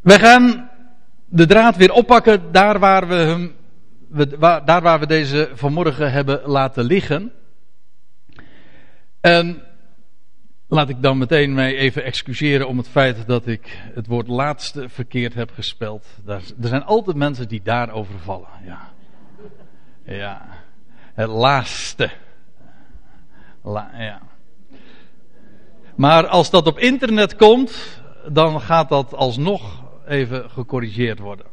We gaan de draad weer oppakken daar waar we hem, daar waar we deze vanmorgen hebben laten liggen. En laat ik dan meteen mij even excuseren om het feit dat ik het woord laatste verkeerd heb gespeld. er zijn altijd mensen die daarover vallen. Ja. Ja. Het laatste. ja. Maar als dat op internet komt, dan gaat dat alsnog even gecorrigeerd worden.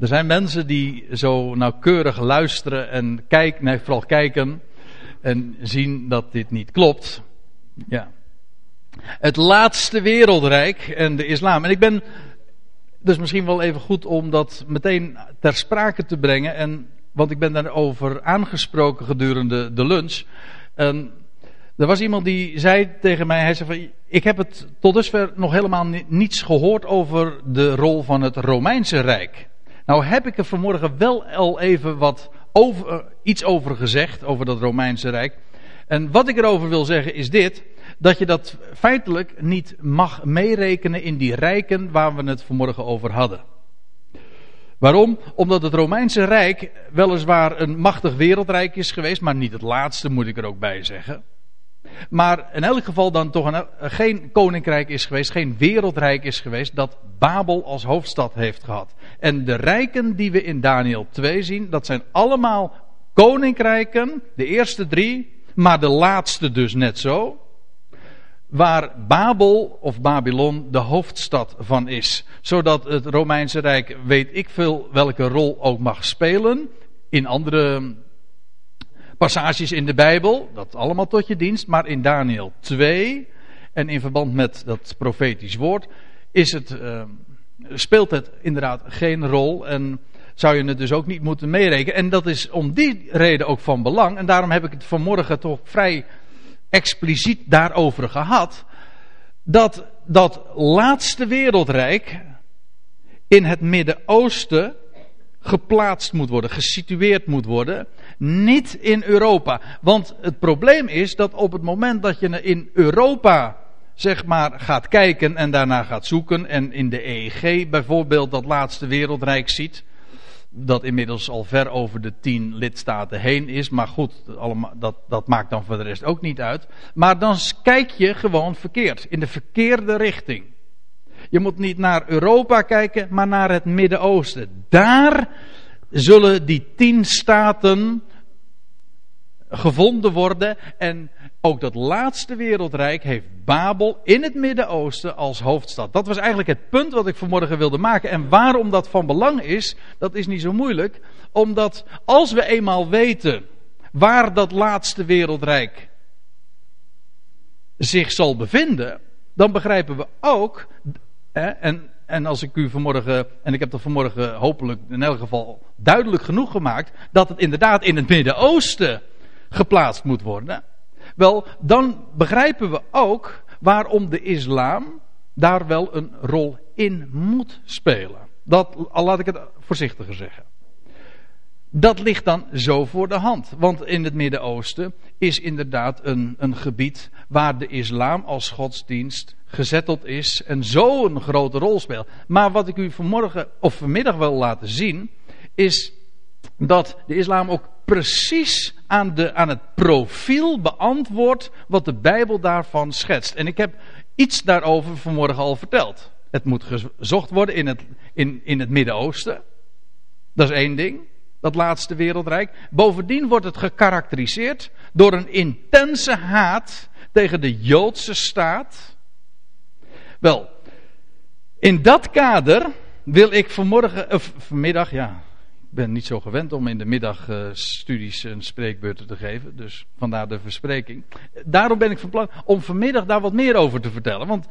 Er zijn mensen die zo nauwkeurig luisteren en kijken, nee, vooral kijken en zien dat dit niet klopt. Ja. Het laatste wereldrijk en de islam. En ik ben dus misschien wel even goed om dat meteen ter sprake te brengen. En, want ik ben daarover aangesproken gedurende de lunch. En er was iemand die zei tegen mij, hij zei van, ik heb het tot dusver nog helemaal niets gehoord over de rol van het Romeinse Rijk. Nou heb ik er vanmorgen wel al even wat over, eh, iets over gezegd, over dat Romeinse Rijk. En wat ik erover wil zeggen is dit, dat je dat feitelijk niet mag meerekenen in die rijken waar we het vanmorgen over hadden. Waarom? Omdat het Romeinse Rijk weliswaar een machtig wereldrijk is geweest, maar niet het laatste moet ik er ook bij zeggen. Maar in elk geval dan toch een, geen koninkrijk is geweest, geen wereldrijk is geweest dat Babel als hoofdstad heeft gehad. En de rijken die we in Daniel 2 zien, dat zijn allemaal koninkrijken, de eerste drie, maar de laatste dus net zo. Waar Babel of Babylon de hoofdstad van is. Zodat het Romeinse Rijk, weet ik veel welke rol ook mag spelen. In andere passages in de Bijbel, dat allemaal tot je dienst, maar in Daniel 2 en in verband met dat profetisch woord is het, uh, speelt het inderdaad geen rol en zou je het dus ook niet moeten meerekenen. En dat is om die reden ook van belang en daarom heb ik het vanmorgen toch vrij expliciet daarover gehad, dat dat laatste wereldrijk in het Midden-Oosten geplaatst moet worden, gesitueerd moet worden. Niet in Europa. Want het probleem is dat op het moment dat je in Europa zeg maar gaat kijken en daarna gaat zoeken en in de EEG bijvoorbeeld dat laatste wereldrijk ziet, dat inmiddels al ver over de tien lidstaten heen is, maar goed, dat, dat maakt dan voor de rest ook niet uit. Maar dan kijk je gewoon verkeerd, in de verkeerde richting. Je moet niet naar Europa kijken, maar naar het Midden-Oosten. Daar zullen die tien staten gevonden worden. En ook dat laatste wereldrijk heeft Babel in het Midden-Oosten als hoofdstad. Dat was eigenlijk het punt wat ik vanmorgen wilde maken. En waarom dat van belang is, dat is niet zo moeilijk. Omdat als we eenmaal weten waar dat laatste wereldrijk zich zal bevinden, dan begrijpen we ook en, en als ik u vanmorgen, en ik heb dat vanmorgen hopelijk in elk geval duidelijk genoeg gemaakt, dat het inderdaad in het Midden-Oosten geplaatst moet worden. Wel, dan begrijpen we ook waarom de islam daar wel een rol in moet spelen. Dat, al laat ik het voorzichtiger zeggen. Dat ligt dan zo voor de hand. Want in het Midden-Oosten is inderdaad een, een gebied waar de islam als godsdienst gezetteld is en zo een grote rol speelt. Maar wat ik u vanmorgen of vanmiddag wil laten zien, is dat de islam ook precies aan, de, aan het profiel beantwoordt wat de Bijbel daarvan schetst. En ik heb iets daarover vanmorgen al verteld. Het moet gezocht worden in het, in, in het Midden-Oosten. Dat is één ding dat laatste wereldrijk. Bovendien wordt het gekarakteriseerd door een intense haat tegen de Joodse staat. Wel, in dat kader wil ik vanmorgen, of vanmiddag, ja, ik ben niet zo gewend om in de middag uh, studies en spreekbeurten te geven, dus vandaar de verspreking. Daarom ben ik van plan om vanmiddag daar wat meer over te vertellen, want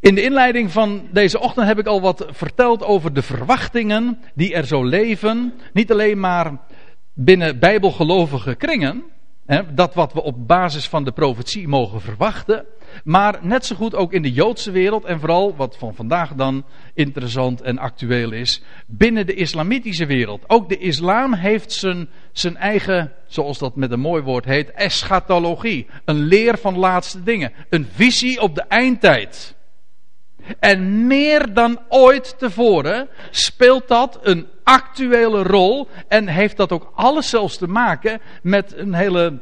in de inleiding van deze ochtend heb ik al wat verteld over de verwachtingen die er zo leven. Niet alleen maar binnen bijbelgelovige kringen. Hè, dat wat we op basis van de profetie mogen verwachten. Maar net zo goed ook in de Joodse wereld. En vooral wat van vandaag dan interessant en actueel is. Binnen de islamitische wereld. Ook de islam heeft zijn, zijn eigen, zoals dat met een mooi woord heet, eschatologie. Een leer van laatste dingen. Een visie op de eindtijd. En meer dan ooit tevoren speelt dat een actuele rol en heeft dat ook alles zelfs te maken met een hele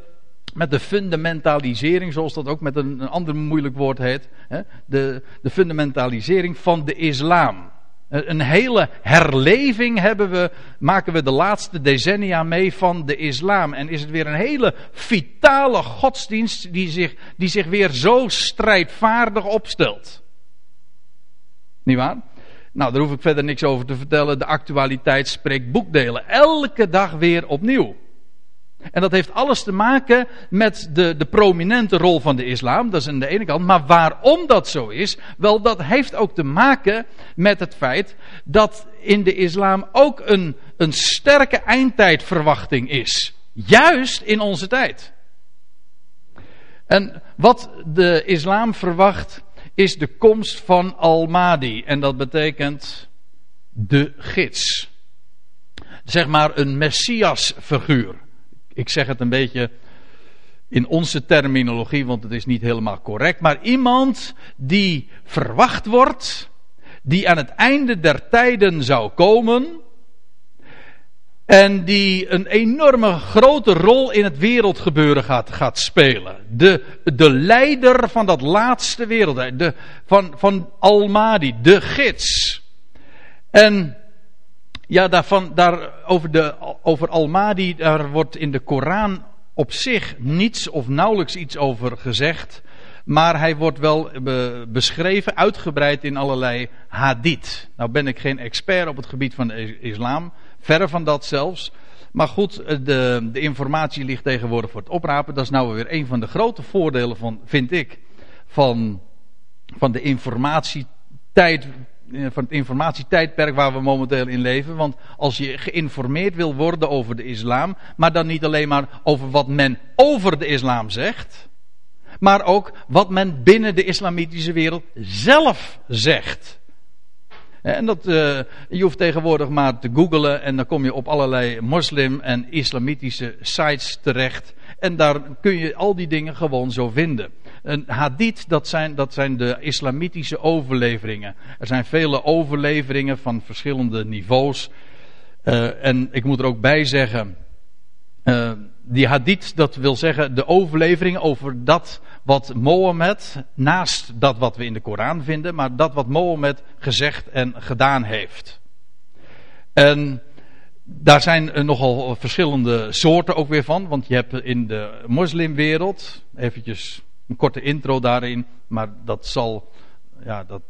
met de fundamentalisering, zoals dat ook met een, een ander moeilijk woord heet, hè, de, de fundamentalisering van de islam. Een hele herleving hebben we, maken we de laatste decennia mee van de islam. En is het weer een hele vitale godsdienst die zich, die zich weer zo strijdvaardig opstelt. Niet waar? Nou, daar hoef ik verder niks over te vertellen. De actualiteit spreekt boekdelen. Elke dag weer opnieuw. En dat heeft alles te maken met de, de prominente rol van de islam. Dat is aan de ene kant. Maar waarom dat zo is? Wel, dat heeft ook te maken met het feit dat in de islam ook een, een sterke eindtijdverwachting is. Juist in onze tijd. En wat de islam verwacht is de komst van Al-Mahdi. En dat betekent de gids. Zeg maar een messias figuur ik zeg het een beetje in onze terminologie, want het is niet helemaal correct. Maar iemand die verwacht wordt, die aan het einde der tijden zou komen. En die een enorme grote rol in het wereldgebeuren gaat, gaat spelen. De, de leider van dat laatste wereld. De, van, van Almadi, de gids. En ja, daarvan, daar, over, de, over daar wordt in de Koran op zich niets of nauwelijks iets over gezegd. Maar hij wordt wel beschreven, uitgebreid in allerlei hadith. Nou ben ik geen expert op het gebied van de islam, verre van dat zelfs. Maar goed, de, de informatie ligt tegenwoordig voor het oprapen. Dat is nou weer een van de grote voordelen van, vind ik, van, van de informatietijd van het informatietijdperk waar we momenteel in leven. Want als je geïnformeerd wil worden over de islam, maar dan niet alleen maar over wat men over de islam zegt, maar ook wat men binnen de islamitische wereld zelf zegt. En dat, uh, je hoeft tegenwoordig maar te googlen en dan kom je op allerlei moslim- en islamitische sites terecht. En daar kun je al die dingen gewoon zo vinden. Een hadith, dat zijn, dat zijn de islamitische overleveringen. Er zijn vele overleveringen van verschillende niveaus. Uh, en ik moet er ook bij zeggen. Uh, die hadith, dat wil zeggen de overleveringen over dat wat Mohammed, naast dat wat we in de Koran vinden, maar dat wat Mohammed gezegd en gedaan heeft. En daar zijn nogal verschillende soorten ook weer van, want je hebt in de moslimwereld, eventjes een korte intro daarin, maar dat zal, ja, dat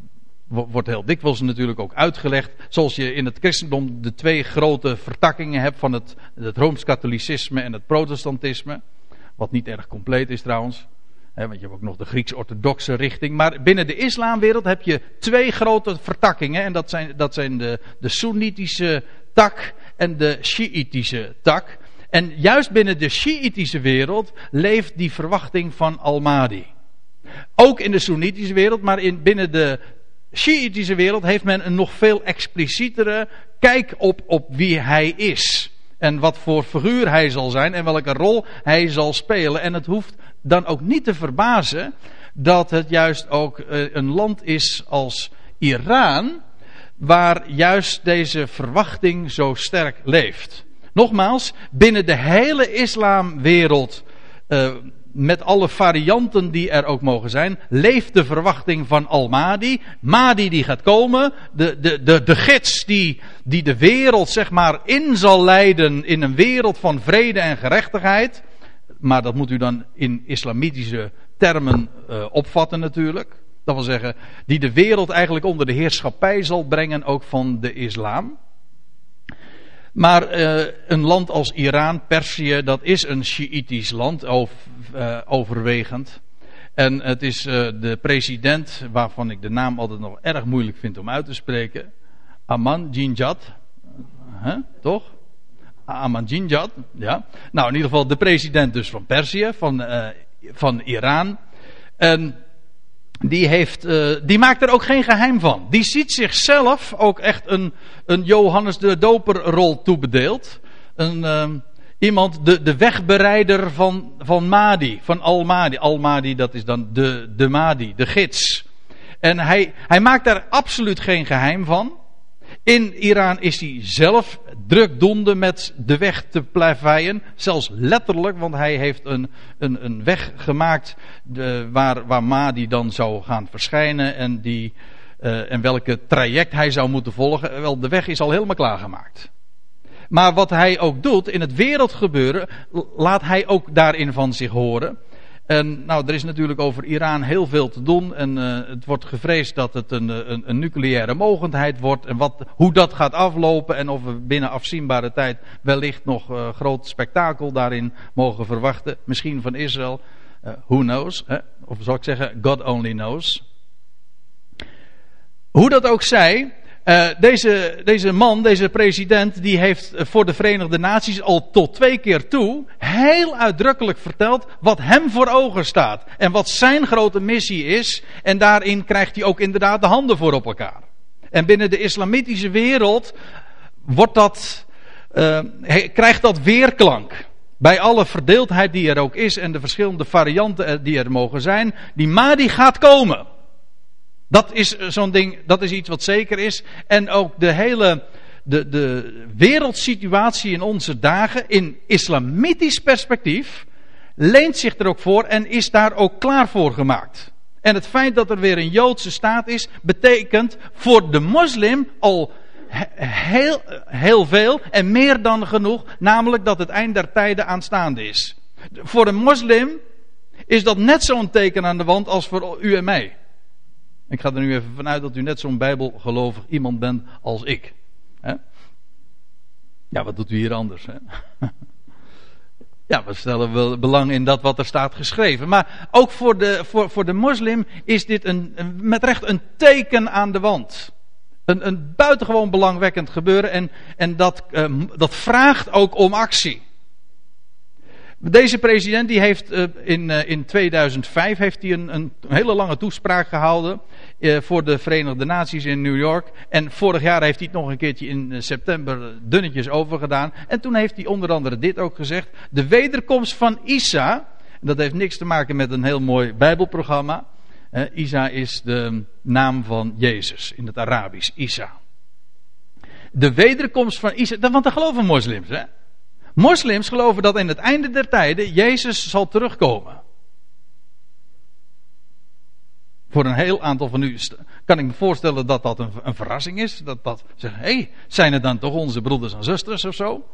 wordt heel dikwijls natuurlijk ook uitgelegd. Zoals je in het christendom de twee grote vertakkingen hebt van het, het rooms-katholicisme en het protestantisme. Wat niet erg compleet is trouwens. want je hebt ook nog de Grieks-orthodoxe richting. Maar binnen de islamwereld heb je twee grote vertakkingen. En dat zijn, dat zijn de, de Soenitische tak en de Shiïtische tak. En juist binnen de Shiïtische wereld leeft die verwachting van Al-Mahdi. Ook in de Soenitische wereld, maar in, binnen de Shiïtische wereld heeft men een nog veel explicietere kijk op, op wie hij is. En wat voor figuur hij zal zijn en welke rol hij zal spelen. En het hoeft dan ook niet te verbazen dat het juist ook eh, een land is als Iran, waar juist deze verwachting zo sterk leeft. Nogmaals, binnen de hele islamwereld, uh, met alle varianten die er ook mogen zijn, leeft de verwachting van Al-Mahdi. Mahdi die gaat komen, de, de, de, de gids die, die de wereld zeg maar in zal leiden in een wereld van vrede en gerechtigheid. Maar dat moet u dan in islamitische termen uh, opvatten natuurlijk. Dat wil zeggen, die de wereld eigenlijk onder de heerschappij zal brengen ook van de islam. Maar uh, een land als Iran, Perzië, dat is een Shiïtisch land uh, overwegend. En het is uh, de president, waarvan ik de naam altijd nog erg moeilijk vind om uit te spreken. Ahmadinejad. Huh? Toch? Ahmadinejad, ja. Nou, in ieder geval de president dus van Perzië, van, van Iran. En die, heeft, uh, die maakt er ook geen geheim van. Die ziet zichzelf ook echt een, een Johannes de Doper-rol toebedeeld. Een, uh, iemand, de, de wegbereider van, van Madi, van Al-Madi. Al-Madi, dat is dan de, de Madi, de gids. En hij, hij maakt daar absoluut geen geheim van. In Iran is hij zelf drukdoende met de weg te plaveien. Zelfs letterlijk, want hij heeft een, een, een weg gemaakt de, waar, waar Mahdi dan zou gaan verschijnen. En, die, uh, en welke traject hij zou moeten volgen. Wel, de weg is al helemaal klaargemaakt. Maar wat hij ook doet in het wereldgebeuren, laat hij ook daarin van zich horen. En nou, er is natuurlijk over Iran heel veel te doen. En uh, het wordt gevreesd dat het een, een, een, nucleaire mogendheid wordt. En wat, hoe dat gaat aflopen. En of we binnen afzienbare tijd wellicht nog uh, groot spektakel daarin mogen verwachten. Misschien van Israël. Who knows? Hè? Of zal ik zeggen, God only knows. Hoe dat ook zij. Uh, deze, deze man, deze president, die heeft voor de Verenigde Naties al tot twee keer toe heel uitdrukkelijk verteld wat hem voor ogen staat. En wat zijn grote missie is. En daarin krijgt hij ook inderdaad de handen voor op elkaar. En binnen de islamitische wereld wordt dat, uh, krijgt dat weerklank. Bij alle verdeeldheid die er ook is en de verschillende varianten die er mogen zijn. Die Mahdi gaat komen. Dat is zo'n ding, dat is iets wat zeker is. En ook de hele, de, de wereldsituatie in onze dagen, in islamitisch perspectief, leent zich er ook voor en is daar ook klaar voor gemaakt. En het feit dat er weer een Joodse staat is, betekent voor de moslim al heel, heel veel en meer dan genoeg, namelijk dat het eind der tijden aanstaande is. Voor een moslim is dat net zo'n teken aan de wand als voor u en mij. Ik ga er nu even vanuit dat u net zo'n bijbelgelovig iemand bent als ik. Ja, wat doet u hier anders? Ja, we stellen wel belang in dat wat er staat geschreven. Maar ook voor de, voor, voor de moslim is dit een, met recht een teken aan de wand. Een, een buitengewoon belangwekkend gebeuren en, en dat, uh, dat vraagt ook om actie. Deze president die heeft uh, in, uh, in 2005 heeft hij een, een hele lange toespraak gehouden uh, voor de Verenigde Naties in New York. En vorig jaar heeft hij het nog een keertje in september dunnetjes overgedaan. En toen heeft hij onder andere dit ook gezegd. De wederkomst van Isa, dat heeft niks te maken met een heel mooi bijbelprogramma. Isa is de naam van Jezus in het Arabisch, Isa. De wederkomst van Isa, want dat geloven moslims hè. Moslims geloven dat in het einde der tijden Jezus zal terugkomen. Voor een heel aantal van u kan ik me voorstellen dat dat een, een verrassing is. Dat dat zeggen, hé, hey, zijn het dan toch onze broeders en zusters of zo?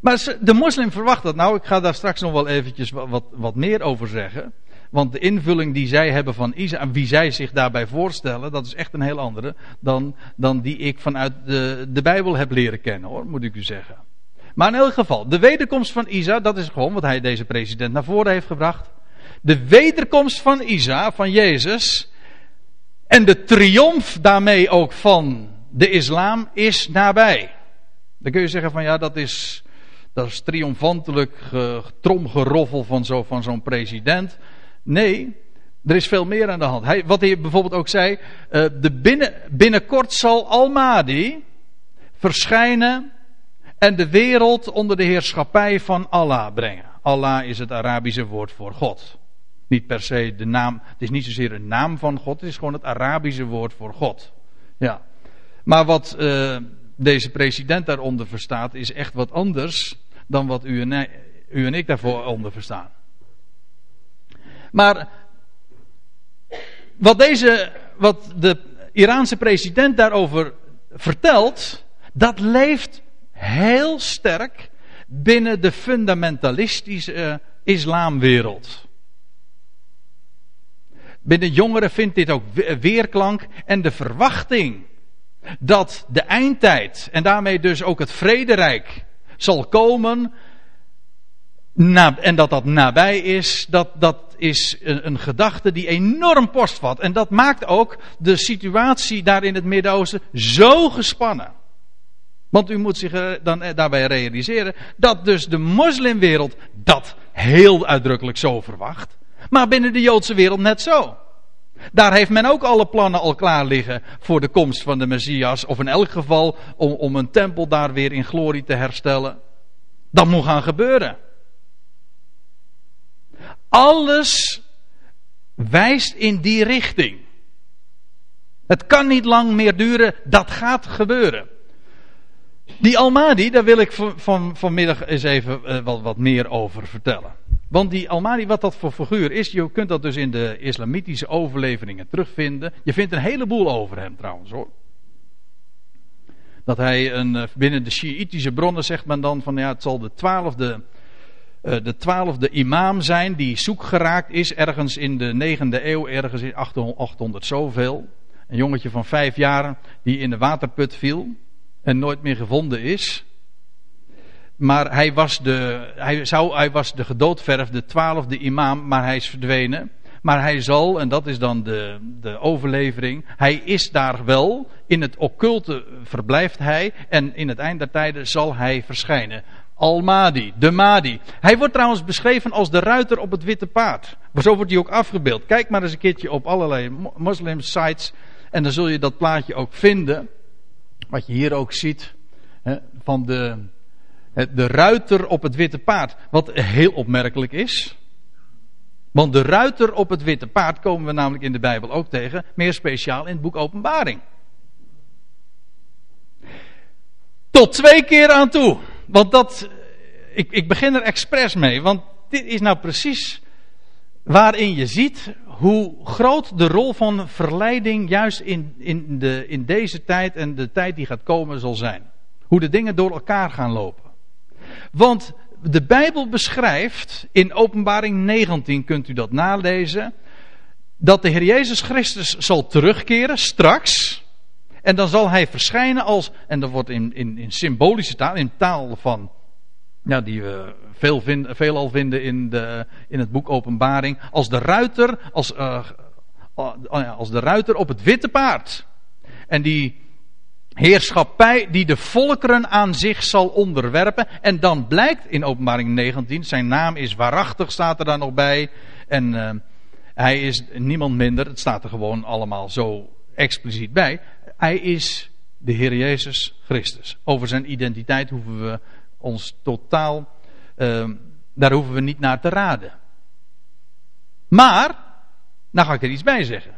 Maar de moslim verwacht dat nou. Ik ga daar straks nog wel eventjes wat, wat meer over zeggen. Want de invulling die zij hebben van Isa wie zij zich daarbij voorstellen, dat is echt een heel andere dan, dan die ik vanuit de, de Bijbel heb leren kennen hoor, moet ik u zeggen. Maar in elk geval, de wederkomst van Isa, dat is gewoon wat hij deze president naar voren heeft gebracht. De wederkomst van Isa, van Jezus, en de triomf daarmee ook van de islam is nabij. Dan kun je zeggen van ja, dat is, dat is triomfantelijk tromgeroffel van, zo, van zo'n president. Nee, er is veel meer aan de hand. Hij, wat hij bijvoorbeeld ook zei, uh, de binnen, binnenkort zal Al-Mahdi verschijnen en de wereld onder de heerschappij van Allah brengen. Allah is het Arabische woord voor God. Niet per se de naam, het is niet zozeer een naam van God, het is gewoon het Arabische woord voor God. Ja. Maar wat uh, deze president daaronder verstaat, is echt wat anders dan wat u en, u en ik daarvoor onder verstaan. Maar wat, deze, wat de Iraanse president daarover vertelt, dat leeft heel sterk binnen de fundamentalistische islamwereld. Binnen jongeren vindt dit ook weerklank en de verwachting dat de eindtijd en daarmee dus ook het vrederijk zal komen en dat dat nabij is, dat, dat is een, een gedachte die enorm postvat. En dat maakt ook de situatie daar in het Midden-Oosten zo gespannen. Want u moet zich dan daarbij realiseren dat dus de moslimwereld dat heel uitdrukkelijk zo verwacht. Maar binnen de Joodse wereld net zo. Daar heeft men ook alle plannen al klaar liggen voor de komst van de Messias. Of in elk geval om, om een tempel daar weer in glorie te herstellen. Dat moet gaan gebeuren. Alles wijst in die richting. Het kan niet lang meer duren, dat gaat gebeuren. Die Almadi, daar wil ik van, van, vanmiddag eens even uh, wat, wat meer over vertellen. Want die Almadi, wat dat voor figuur is, je kunt dat dus in de islamitische overleveringen terugvinden. Je vindt een heleboel over hem trouwens hoor. Dat hij een, eh, binnen de Shiïtische bronnen zegt men dan van ja, het zal de twaalfde, uh, de twaalfde imam zijn die zoek geraakt is ergens in de negende eeuw, ergens in 800, 800 zoveel. Een jongetje van vijf jaar die in de waterput viel en nooit meer gevonden is. Maar hij was de, hij zou, hij was de gedoodverfde twaalfde imam, maar hij is verdwenen. Maar hij zal, en dat is dan de, de overlevering, hij is daar wel. In het occulte verblijft hij. En in het eind der tijden zal hij verschijnen. Al-Mahdi, de Mahdi. Hij wordt trouwens beschreven als de ruiter op het witte paard. Zo wordt hij ook afgebeeld. Kijk maar eens een keertje op allerlei moslim sites. En dan zul je dat plaatje ook vinden. Wat je hier ook ziet. Hè, van de, de ruiter op het witte paard. Wat heel opmerkelijk is. Want de ruiter op het witte paard komen we namelijk in de Bijbel ook tegen. Meer speciaal in het boek Openbaring. Tot twee keer aan toe. Want dat. Ik, ik begin er expres mee. Want dit is nou precies waarin je ziet hoe groot de rol van verleiding juist in, in, de, in deze tijd en de tijd die gaat komen zal zijn. Hoe de dingen door elkaar gaan lopen. Want de Bijbel beschrijft, in Openbaring 19 kunt u dat nalezen, dat de Heer Jezus Christus zal terugkeren straks. En dan zal hij verschijnen als, en dat wordt in, in, in symbolische taal, in taal van, ja, die we veel veelal vinden in, de, in het boek Openbaring, als de ruiter, als, uh, als de ruiter op het witte paard. En die heerschappij die de volkeren aan zich zal onderwerpen. En dan blijkt in openbaring 19, zijn naam is waarachtig, staat er dan nog bij. En uh, hij is niemand minder, het staat er gewoon allemaal zo expliciet bij. Hij is de Heer Jezus Christus. Over zijn identiteit hoeven we ons totaal, uh, daar hoeven we niet naar te raden. Maar, nou ga ik er iets bij zeggen.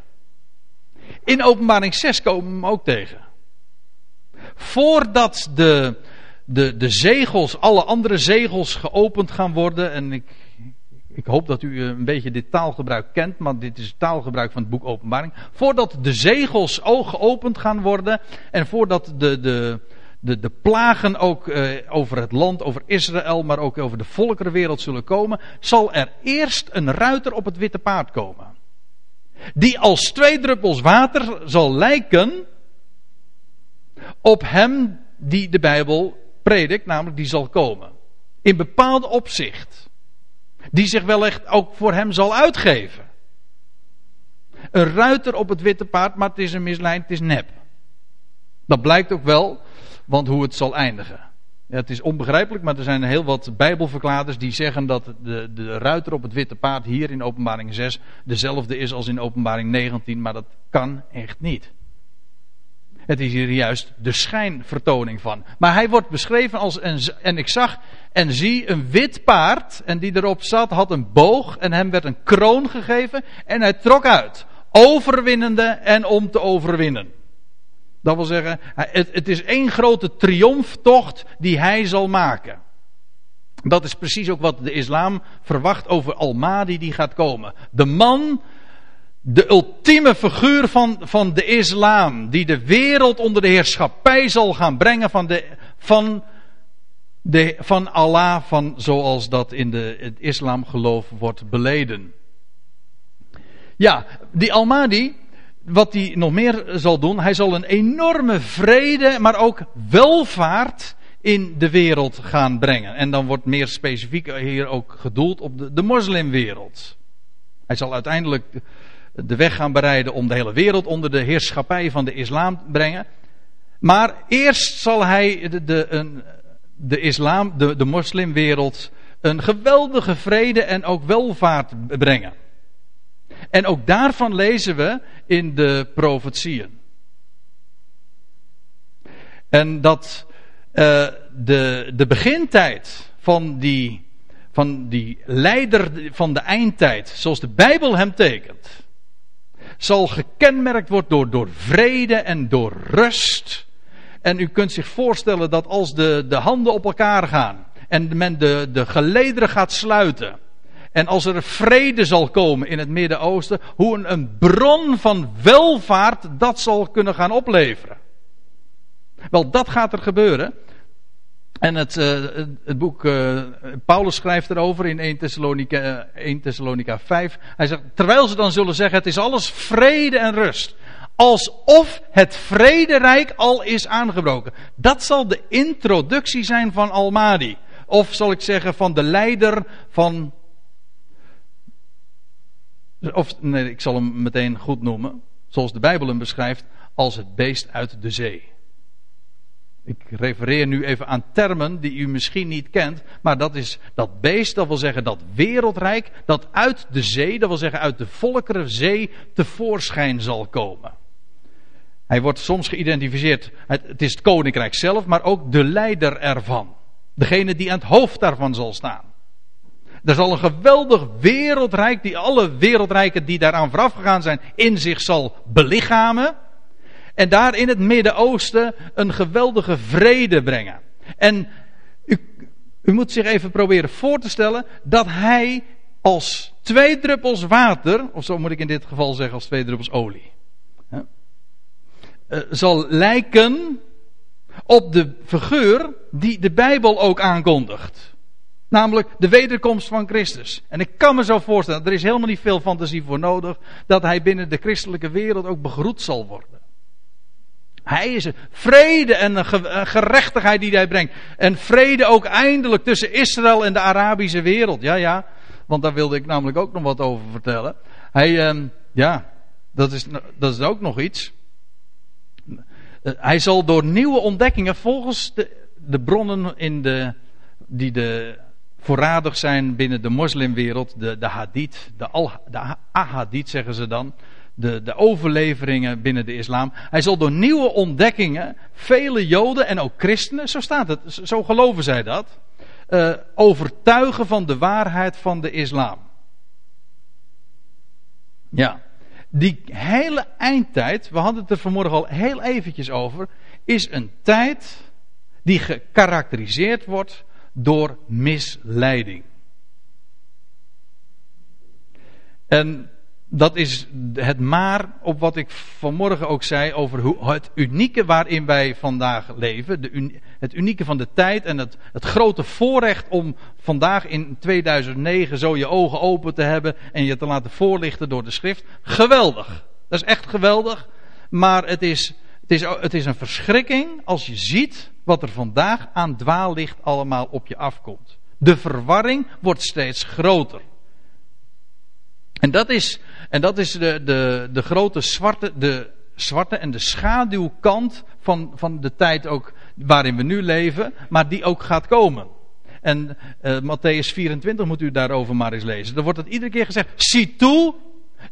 In openbaring 6 komen we hem ook tegen. Voordat de, de, de zegels, alle andere zegels geopend gaan worden. En ik, ik hoop dat u een beetje dit taalgebruik kent, maar dit is taalgebruik van het boek Openbaring. Voordat de zegels geopend gaan worden. En voordat de, de, de, de plagen ook eh, over het land, over Israël, maar ook over de volkerenwereld zullen komen. Zal er eerst een ruiter op het witte paard komen. Die als twee druppels water zal lijken op hem die de Bijbel predikt, namelijk die zal komen. In bepaald opzicht. Die zich wellicht ook voor hem zal uitgeven. Een ruiter op het witte paard, maar het is een mislijn, het is nep. Dat blijkt ook wel, want hoe het zal eindigen. Het is onbegrijpelijk, maar er zijn heel wat Bijbelverkladers die zeggen dat de, de ruiter op het witte paard hier in Openbaring 6 dezelfde is als in Openbaring 19, maar dat kan echt niet. Het is hier juist de schijnvertoning van. Maar hij wordt beschreven als een, en ik zag en zie een wit paard en die erop zat had een boog en hem werd een kroon gegeven en hij trok uit. Overwinnende en om te overwinnen. Dat wil zeggen, het, het is één grote triomftocht die hij zal maken. Dat is precies ook wat de islam verwacht over Al-Mahdi die gaat komen. De man de ultieme figuur van, van de islam, die de wereld onder de heerschappij zal gaan brengen van, de, van, de, van Allah, van zoals dat in de, het islamgeloof wordt beleden. Ja, die Al-Mahdi, wat hij nog meer zal doen, hij zal een enorme vrede, maar ook welvaart in de wereld gaan brengen. En dan wordt meer specifiek hier ook gedoeld op de, de moslimwereld. Hij zal uiteindelijk de weg gaan bereiden om de hele wereld onder de heerschappij van de islam te brengen. Maar eerst zal hij de, de, islam, de, de moslimwereld, een geweldige vrede en ook welvaart brengen. En ook daarvan lezen we in de profetieën. En dat uh, de, de begintijd van die, van die leider van de eindtijd, zoals de Bijbel hem tekent, zal gekenmerkt worden door, door vrede en door rust. En u kunt zich voorstellen dat als de, de handen op elkaar gaan en men de, de gelederen gaat sluiten. En als er vrede zal komen in het Midden-Oosten, hoe een, bron van welvaart dat zal kunnen gaan opleveren. Wel, dat gaat er gebeuren. En het, uh, het boek, uh, Paulus schrijft erover in 1 Thessalonica, 1 Thessalonica 5. Hij zegt, terwijl ze dan zullen zeggen, het is alles vrede en rust. Alsof het vrederijk al is aangebroken. Dat zal de introductie zijn van Almadi. Of zal ik zeggen van de leider van. Of nee, ik zal hem meteen goed noemen. Zoals de Bijbel hem beschrijft. Als het beest uit de zee. Ik refereer nu even aan termen die u misschien niet kent. Maar dat is dat beest, dat wil zeggen dat wereldrijk. Dat uit de zee, dat wil zeggen uit de volkere zee tevoorschijn zal komen. Hij wordt soms geïdentificeerd. Het is het koninkrijk zelf, maar ook de leider ervan. Degene die aan het hoofd daarvan zal staan. Er zal een geweldig wereldrijk, die alle wereldrijken die daaraan vooraf gegaan zijn, in zich zal belichamen. En daar in het Midden-Oosten een geweldige vrede brengen. En u, u moet zich even proberen voor te stellen dat hij als twee druppels water, of zo moet ik in dit geval zeggen als twee druppels olie, hè, uh, zal lijken op de figuur die de Bijbel ook aankondigt. Namelijk de wederkomst van Christus. En ik kan me zo voorstellen, er is helemaal niet veel fantasie voor nodig, dat hij binnen de christelijke wereld ook begroet zal worden. Hij is een vrede en een gerechtigheid die hij brengt. En vrede ook eindelijk tussen Israël en de Arabische wereld. Ja, ja, want daar wilde ik namelijk ook nog wat over vertellen. Hij, uh, ja, dat is, dat is ook nog iets. Eh, hij zal door nieuwe ontdekkingen volgens de, de bronnen in de, die de voorradig zijn binnen de moslimwereld, de, de hadith, de, al, de ahadith zeggen ze dan, de, de overleveringen binnen de islam. Hij zal door nieuwe ontdekkingen vele joden en ook christenen, zo staat het, zo geloven zij dat, uh, overtuigen van de waarheid van de islam. Ja die hele eindtijd, we hadden het er vanmorgen al heel eventjes over, is een tijd die gekarakteriseerd wordt door misleiding. En dat is het maar op wat ik vanmorgen ook zei over hoe, het unieke waarin wij vandaag leven. De, het unieke van de tijd en het, het grote voorrecht om vandaag in 2009 zo je ogen open te hebben en je te laten voorlichten door de schrift. Geweldig. Dat is echt geweldig. Maar het is, het is, het is een verschrikking als je ziet wat er vandaag aan dwaallicht allemaal op je afkomt. De verwarring wordt steeds groter. En dat is, en dat is de, de, de grote zwarte, de zwarte en de schaduwkant van, van de tijd ook waarin we nu leven, maar die ook gaat komen. En uh, Matthäus 24 moet u daarover maar eens lezen. Er wordt het iedere keer gezegd: zie toe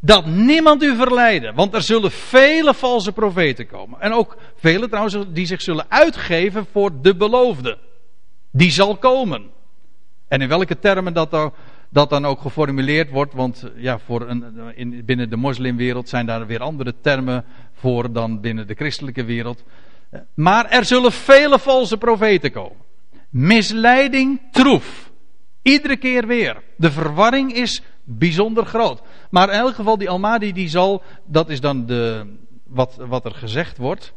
dat niemand u verleiden, want er zullen vele valse profeten komen. En ook vele trouwens die zich zullen uitgeven voor de beloofde. Die zal komen. En in welke termen dat dat dan ook geformuleerd wordt. Want eh, ja, voor een, in, binnen de moslimwereld zijn daar weer andere termen voor dan binnen de christelijke wereld. Eh, maar er zullen vele valse profeten komen. Misleiding troef. Iedere keer weer. De verwarring is bijzonder groot. Maar in elk geval, die Almadi die zal, dat is dan de, wat, wat er gezegd wordt.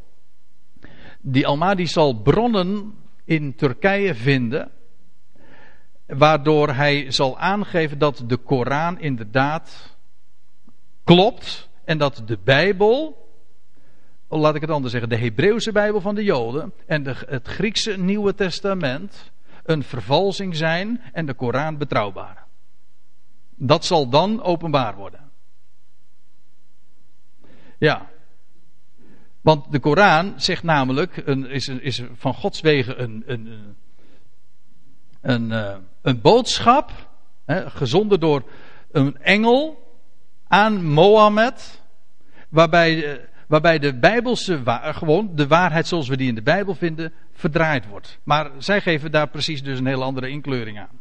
Die Almadi zal bronnen in Turkije vinden waardoor hij zal aangeven dat de Koran inderdaad klopt en dat de Bijbel, laat ik het anders zeggen, de Hebreeuwse Bijbel van de Joden en de, het Griekse Nieuwe Testament een vervalsing zijn en de Koran betrouwbaar. Dat zal dan openbaar worden. Ja. Want de Koran zegt namelijk, een, is, is van Gods wegen een, een, een, uh, een boodschap, hè, gezonden door een engel aan Mohammed, waarbij, uh, waarbij de Bijbelse, gewoon de waarheid zoals we die in de Bijbel vinden, verdraaid wordt. Maar zij geven daar precies dus een hele andere inkleuring aan.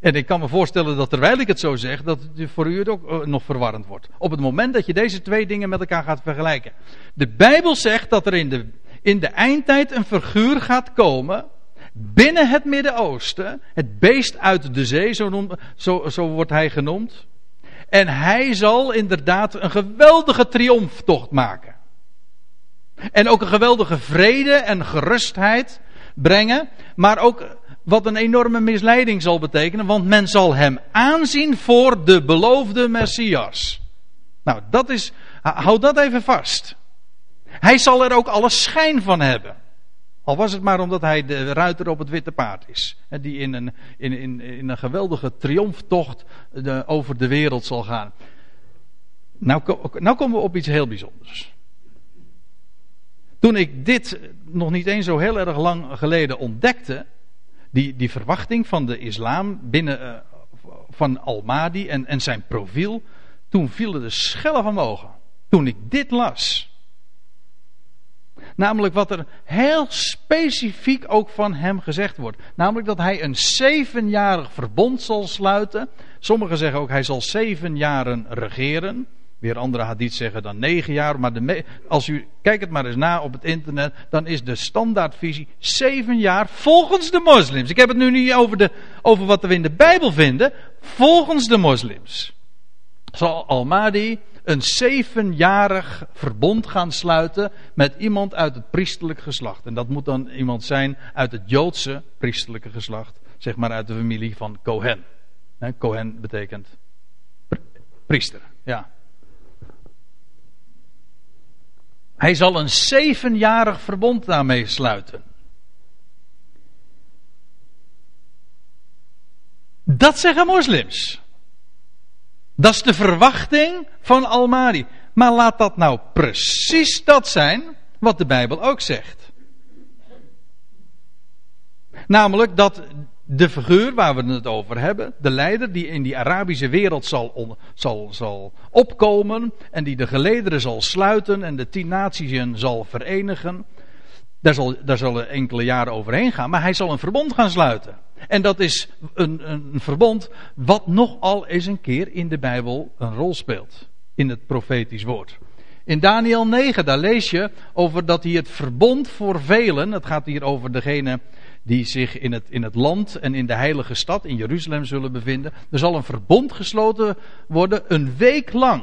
En ik kan me voorstellen dat terwijl ik het zo zeg, dat het voor u het ook eh, nog verwarrend wordt. Op het moment dat je deze twee dingen met elkaar gaat vergelijken. De Bijbel zegt dat er in de, in de eindtijd een figuur gaat komen. Binnen het Midden-Oosten. Het beest uit de zee, zo, zo, zo wordt hij genoemd. En hij zal inderdaad een geweldige triomftocht maken. En ook een geweldige vrede en gerustheid brengen. Maar ook wat een enorme misleiding zal betekenen, want men zal hem aanzien voor de beloofde Messias. Nou, dat is, houd dat even vast. Hij zal er ook alle schijn van hebben. Al was het maar omdat hij de ruiter op het witte paard is. Die in een, in, in, in een geweldige triomftocht over de wereld zal gaan. Nou, nou komen we op iets heel bijzonders. Toen ik dit nog niet eens zo heel erg lang geleden ontdekte, die, die verwachting van de islam binnen uh, van Al-Mahdi en, en zijn profiel, toen vielen de schellen van mogen. Toen ik dit las. Namelijk wat er heel specifiek ook van hem gezegd wordt. Namelijk dat hij een zevenjarig verbond zal sluiten. Sommigen zeggen ook hij zal zeven jaren regeren. Weer andere hadith zeggen dan negen jaar. Maar de als u, kijk het maar eens na op het internet. Dan is de standaardvisie zeven jaar volgens de moslims. Ik heb het nu niet over, de, over wat we in de Bijbel vinden. Volgens de moslims. Zal Al-Mahdi een zevenjarig verbond gaan sluiten met iemand uit het priestelijk geslacht. En dat moet dan iemand zijn uit het Joodse priestelijke geslacht. Zeg maar uit de familie van Cohen. Cohen betekent priester. Ja. Hij zal een zevenjarig verbond daarmee sluiten. Dat zeggen moslims. Dat is de verwachting van Al-Mahdi. Maar laat dat nou precies dat zijn wat de Bijbel ook zegt. Namelijk dat de figuur waar we het over hebben, de leider die in die Arabische wereld zal, zal, zal opkomen en die de gelederen zal sluiten en de tien naties zal verenigen, daar, zal, daar zullen enkele jaren overheen gaan, maar hij zal een verbond gaan sluiten. En dat is een, een verbond wat nogal eens een keer in de Bijbel een rol speelt, in het profetisch woord. In Daniel 9, daar lees je over dat hij het verbond voor velen, het gaat hier over degene die zich in het, in het land en in de heilige stad, in Jeruzalem, zullen bevinden. Er zal een verbond gesloten worden, een week lang.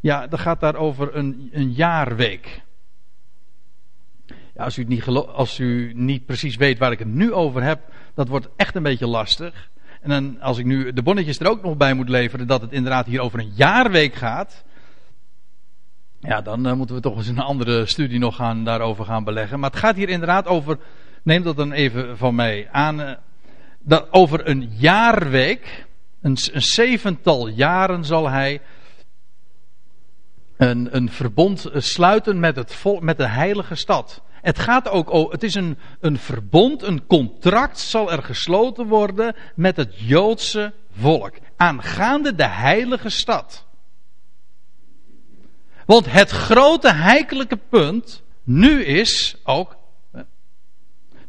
Ja, dat gaat daar over een, een jaarweek. Ja, als, u niet als u niet precies weet waar ik het nu over heb, dat wordt echt een beetje lastig. En dan, als ik nu de bonnetjes er ook nog bij moet leveren dat het inderdaad hier over een jaarweek gaat. Ja, dan uh, moeten we toch eens een andere studie nog gaan, daarover gaan beleggen. Maar het gaat hier inderdaad over neem dat dan even van mij aan. Eh, dat over een jaarweek, een, een zevental jaren zal hij een, een verbond sluiten met, het met de heilige stad. Het gaat ook over, het is een, een verbond, een contract zal er gesloten worden met het Joodse volk. Aangaande de heilige stad. Want het grote heikelijke punt nu is ook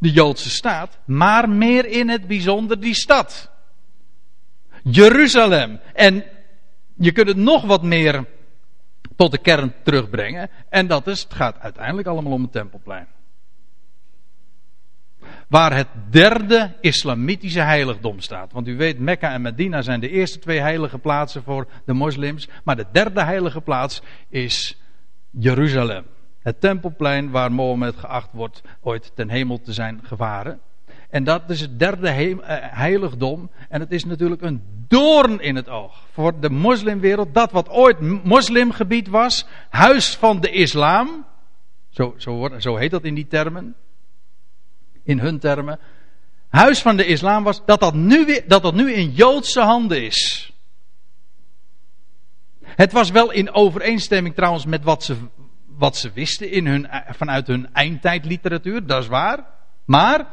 de Joodse staat, maar meer in het bijzonder die stad. Jeruzalem. En je kunt het nog wat meer tot de kern terugbrengen. En dat is, het gaat uiteindelijk allemaal om het tempelplein. Waar het derde islamitische heiligdom staat. Want u weet, Mekka en Medina zijn de eerste twee heilige plaatsen voor de moslims. Maar de derde heilige plaats is Jeruzalem. Het tempelplein waar Mohammed geacht wordt ooit ten hemel te zijn gevaren. En dat is het derde eh, heiligdom. En het is natuurlijk een doorn in het oog voor de moslimwereld. Dat wat ooit moslimgebied was, huis van de islam. Zo, zo, zo heet dat in die termen. In hun termen. Huis van de islam was, dat dat nu, dat dat nu in Joodse handen is. Het was wel in overeenstemming trouwens met wat ze wat ze wisten in hun, vanuit hun eindtijdliteratuur, dat is waar. Maar,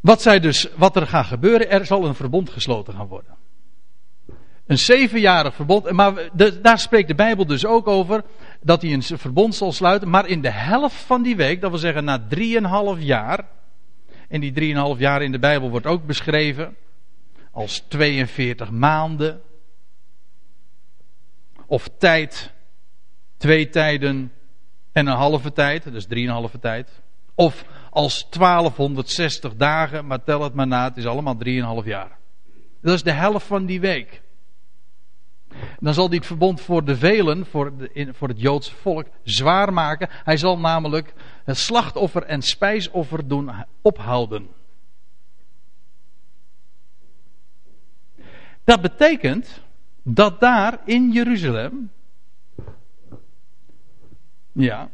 wat, zij dus, wat er gaat gebeuren, er zal een verbond gesloten gaan worden. Een zevenjarig verbond, maar daar spreekt de Bijbel dus ook over, dat hij een verbond zal sluiten, maar in de helft van die week, dat wil zeggen na drieënhalf jaar, En die 3,5 jaar in de Bijbel wordt ook beschreven als 42 maanden. Of tijd, twee tijden en een halve tijd, dus 3,5 tijd. Of als 1260 dagen, maar tel het maar na, het is allemaal 3,5 jaar. Dat is de helft van die week. Dan zal het verbond voor de velen, voor, de, voor het Joodse volk, zwaar maken. Hij zal namelijk het slachtoffer en spijsoffer doen ophouden. Dat betekent dat daar in Jeruzalem, ja,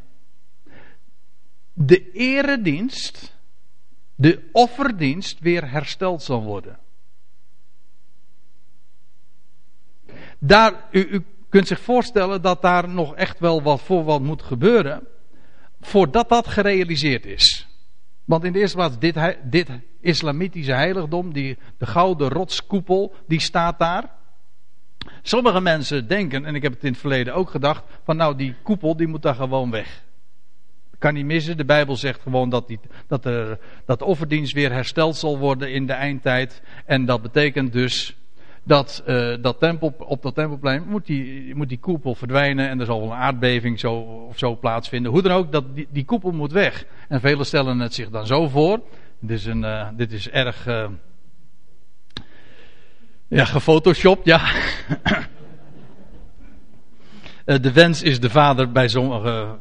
de eredienst, de offerdienst weer hersteld zal worden. Daar, u, kunt zich voorstellen dat daar nog echt wel wat voor wat moet gebeuren. Voordat dat gerealiseerd is. Want in de eerste plaats, dit, dit islamitische heiligdom, die, de gouden rotskoepel, die staat daar. Sommige mensen denken, en ik heb het in het verleden ook gedacht, van nou die koepel die moet daar gewoon weg. Kan niet missen, de Bijbel zegt gewoon dat, die, dat, er, dat de offerdienst weer hersteld zal worden in de eindtijd. En dat betekent dus dat, uh, dat tempel, op dat tempelplein moet die, moet die koepel verdwijnen en er zal een aardbeving zo, of zo plaatsvinden. Hoe dan ook, dat, die, die koepel moet weg. En velen stellen het zich dan zo voor. Dit is, een, uh, dit is erg uh, ja, gefotoshopt, ja. de wens is de vader bij sommigen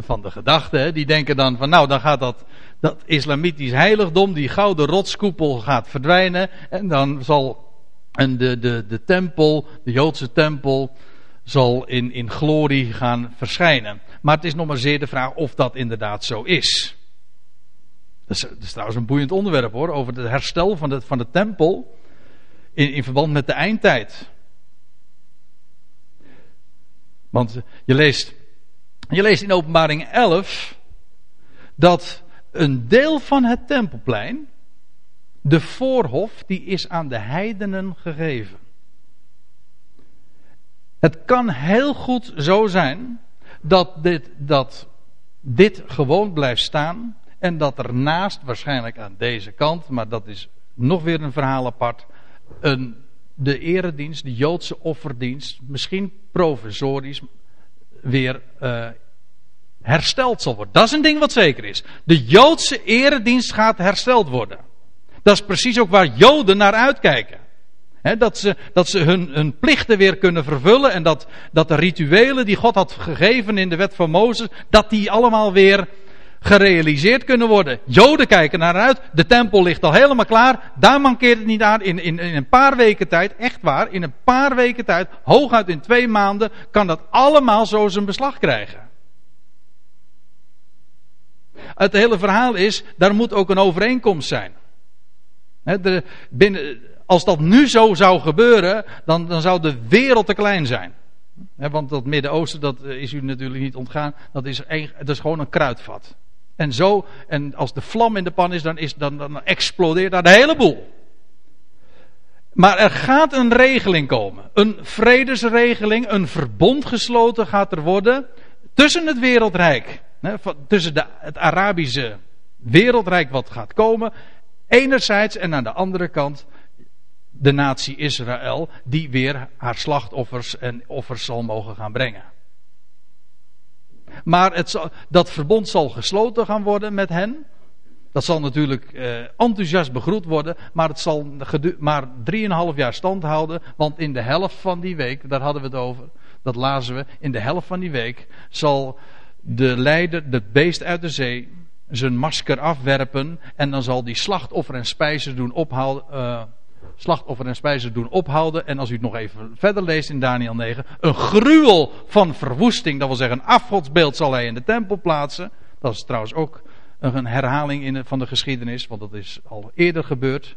van de gedachten. Die denken dan van nou, dan gaat dat, dat islamitisch heiligdom, die gouden rotskoepel gaat verdwijnen. En dan zal en de, de, de tempel, de Joodse tempel, zal in, in glorie gaan verschijnen. Maar het is nog maar zeer de vraag of dat inderdaad zo is. Dat is, dat is trouwens een boeiend onderwerp hoor, over het herstel van de, van de tempel in, in verband met de eindtijd. Want je leest, je leest in openbaring 11 dat een deel van het tempelplein, de voorhof die is aan de heidenen gegeven. Het kan heel goed zo zijn dat dit, dat dit gewoon blijft staan en dat er naast, waarschijnlijk aan deze kant, maar dat is nog weer een verhaal apart, een, de eredienst, de Joodse offerdienst, misschien provisorisch weer uh, hersteld zal worden. Dat is een ding wat zeker is. De Joodse eredienst gaat hersteld worden. Dat is precies ook waar Joden naar uitkijken. dat ze, dat ze hun, hun plichten weer kunnen vervullen en dat, dat de rituelen die God had gegeven in de wet van Mozes, dat die allemaal weer gerealiseerd kunnen worden. Joden kijken naar uit, de tempel ligt al helemaal klaar, daar mankeert het niet aan. In, in, een paar weken tijd, echt waar, in een paar weken tijd, hooguit in twee maanden, kan dat allemaal zo zijn beslag krijgen. Het hele verhaal is, daar moet ook een overeenkomst zijn de, binnen, als dat nu zo zou gebeuren, dan, dan zou de wereld te klein zijn. want dat Midden-Oosten, dat is u natuurlijk niet ontgaan, dat is, een, dat is gewoon een kruidvat. En zo, en als de vlam in de pan is, dan, is, dan, dan explodeert daar de hele boel. Maar er gaat een regeling komen. Een vredesregeling, een verbond gesloten gaat er worden tussen het wereldrijk. tussen de, het Arabische wereldrijk wat gaat komen Enerzijds en aan de andere kant de natie Israël, die weer haar slachtoffers en offers zal mogen gaan brengen. Maar het zal, dat verbond zal gesloten gaan worden met hen. Dat zal natuurlijk eh, enthousiast begroet worden, maar het zal maar 3,5 jaar stand houden. Want in de helft van die week, daar hadden we het over, dat lazen we, in de helft van die week zal de leider, het beest uit de zee, zijn masker afwerpen en dan zal die slachtoffer en spijzen doen ophouden. Uh, slachtoffer en spijzen doen ophouden. En als u het nog even verder leest in Daniel 9, een gruwel van verwoesting, dat wil zeggen een afgodsbeeld zal hij in de tempel plaatsen. Dat is trouwens ook een herhaling in van de geschiedenis, want dat is al eerder gebeurd.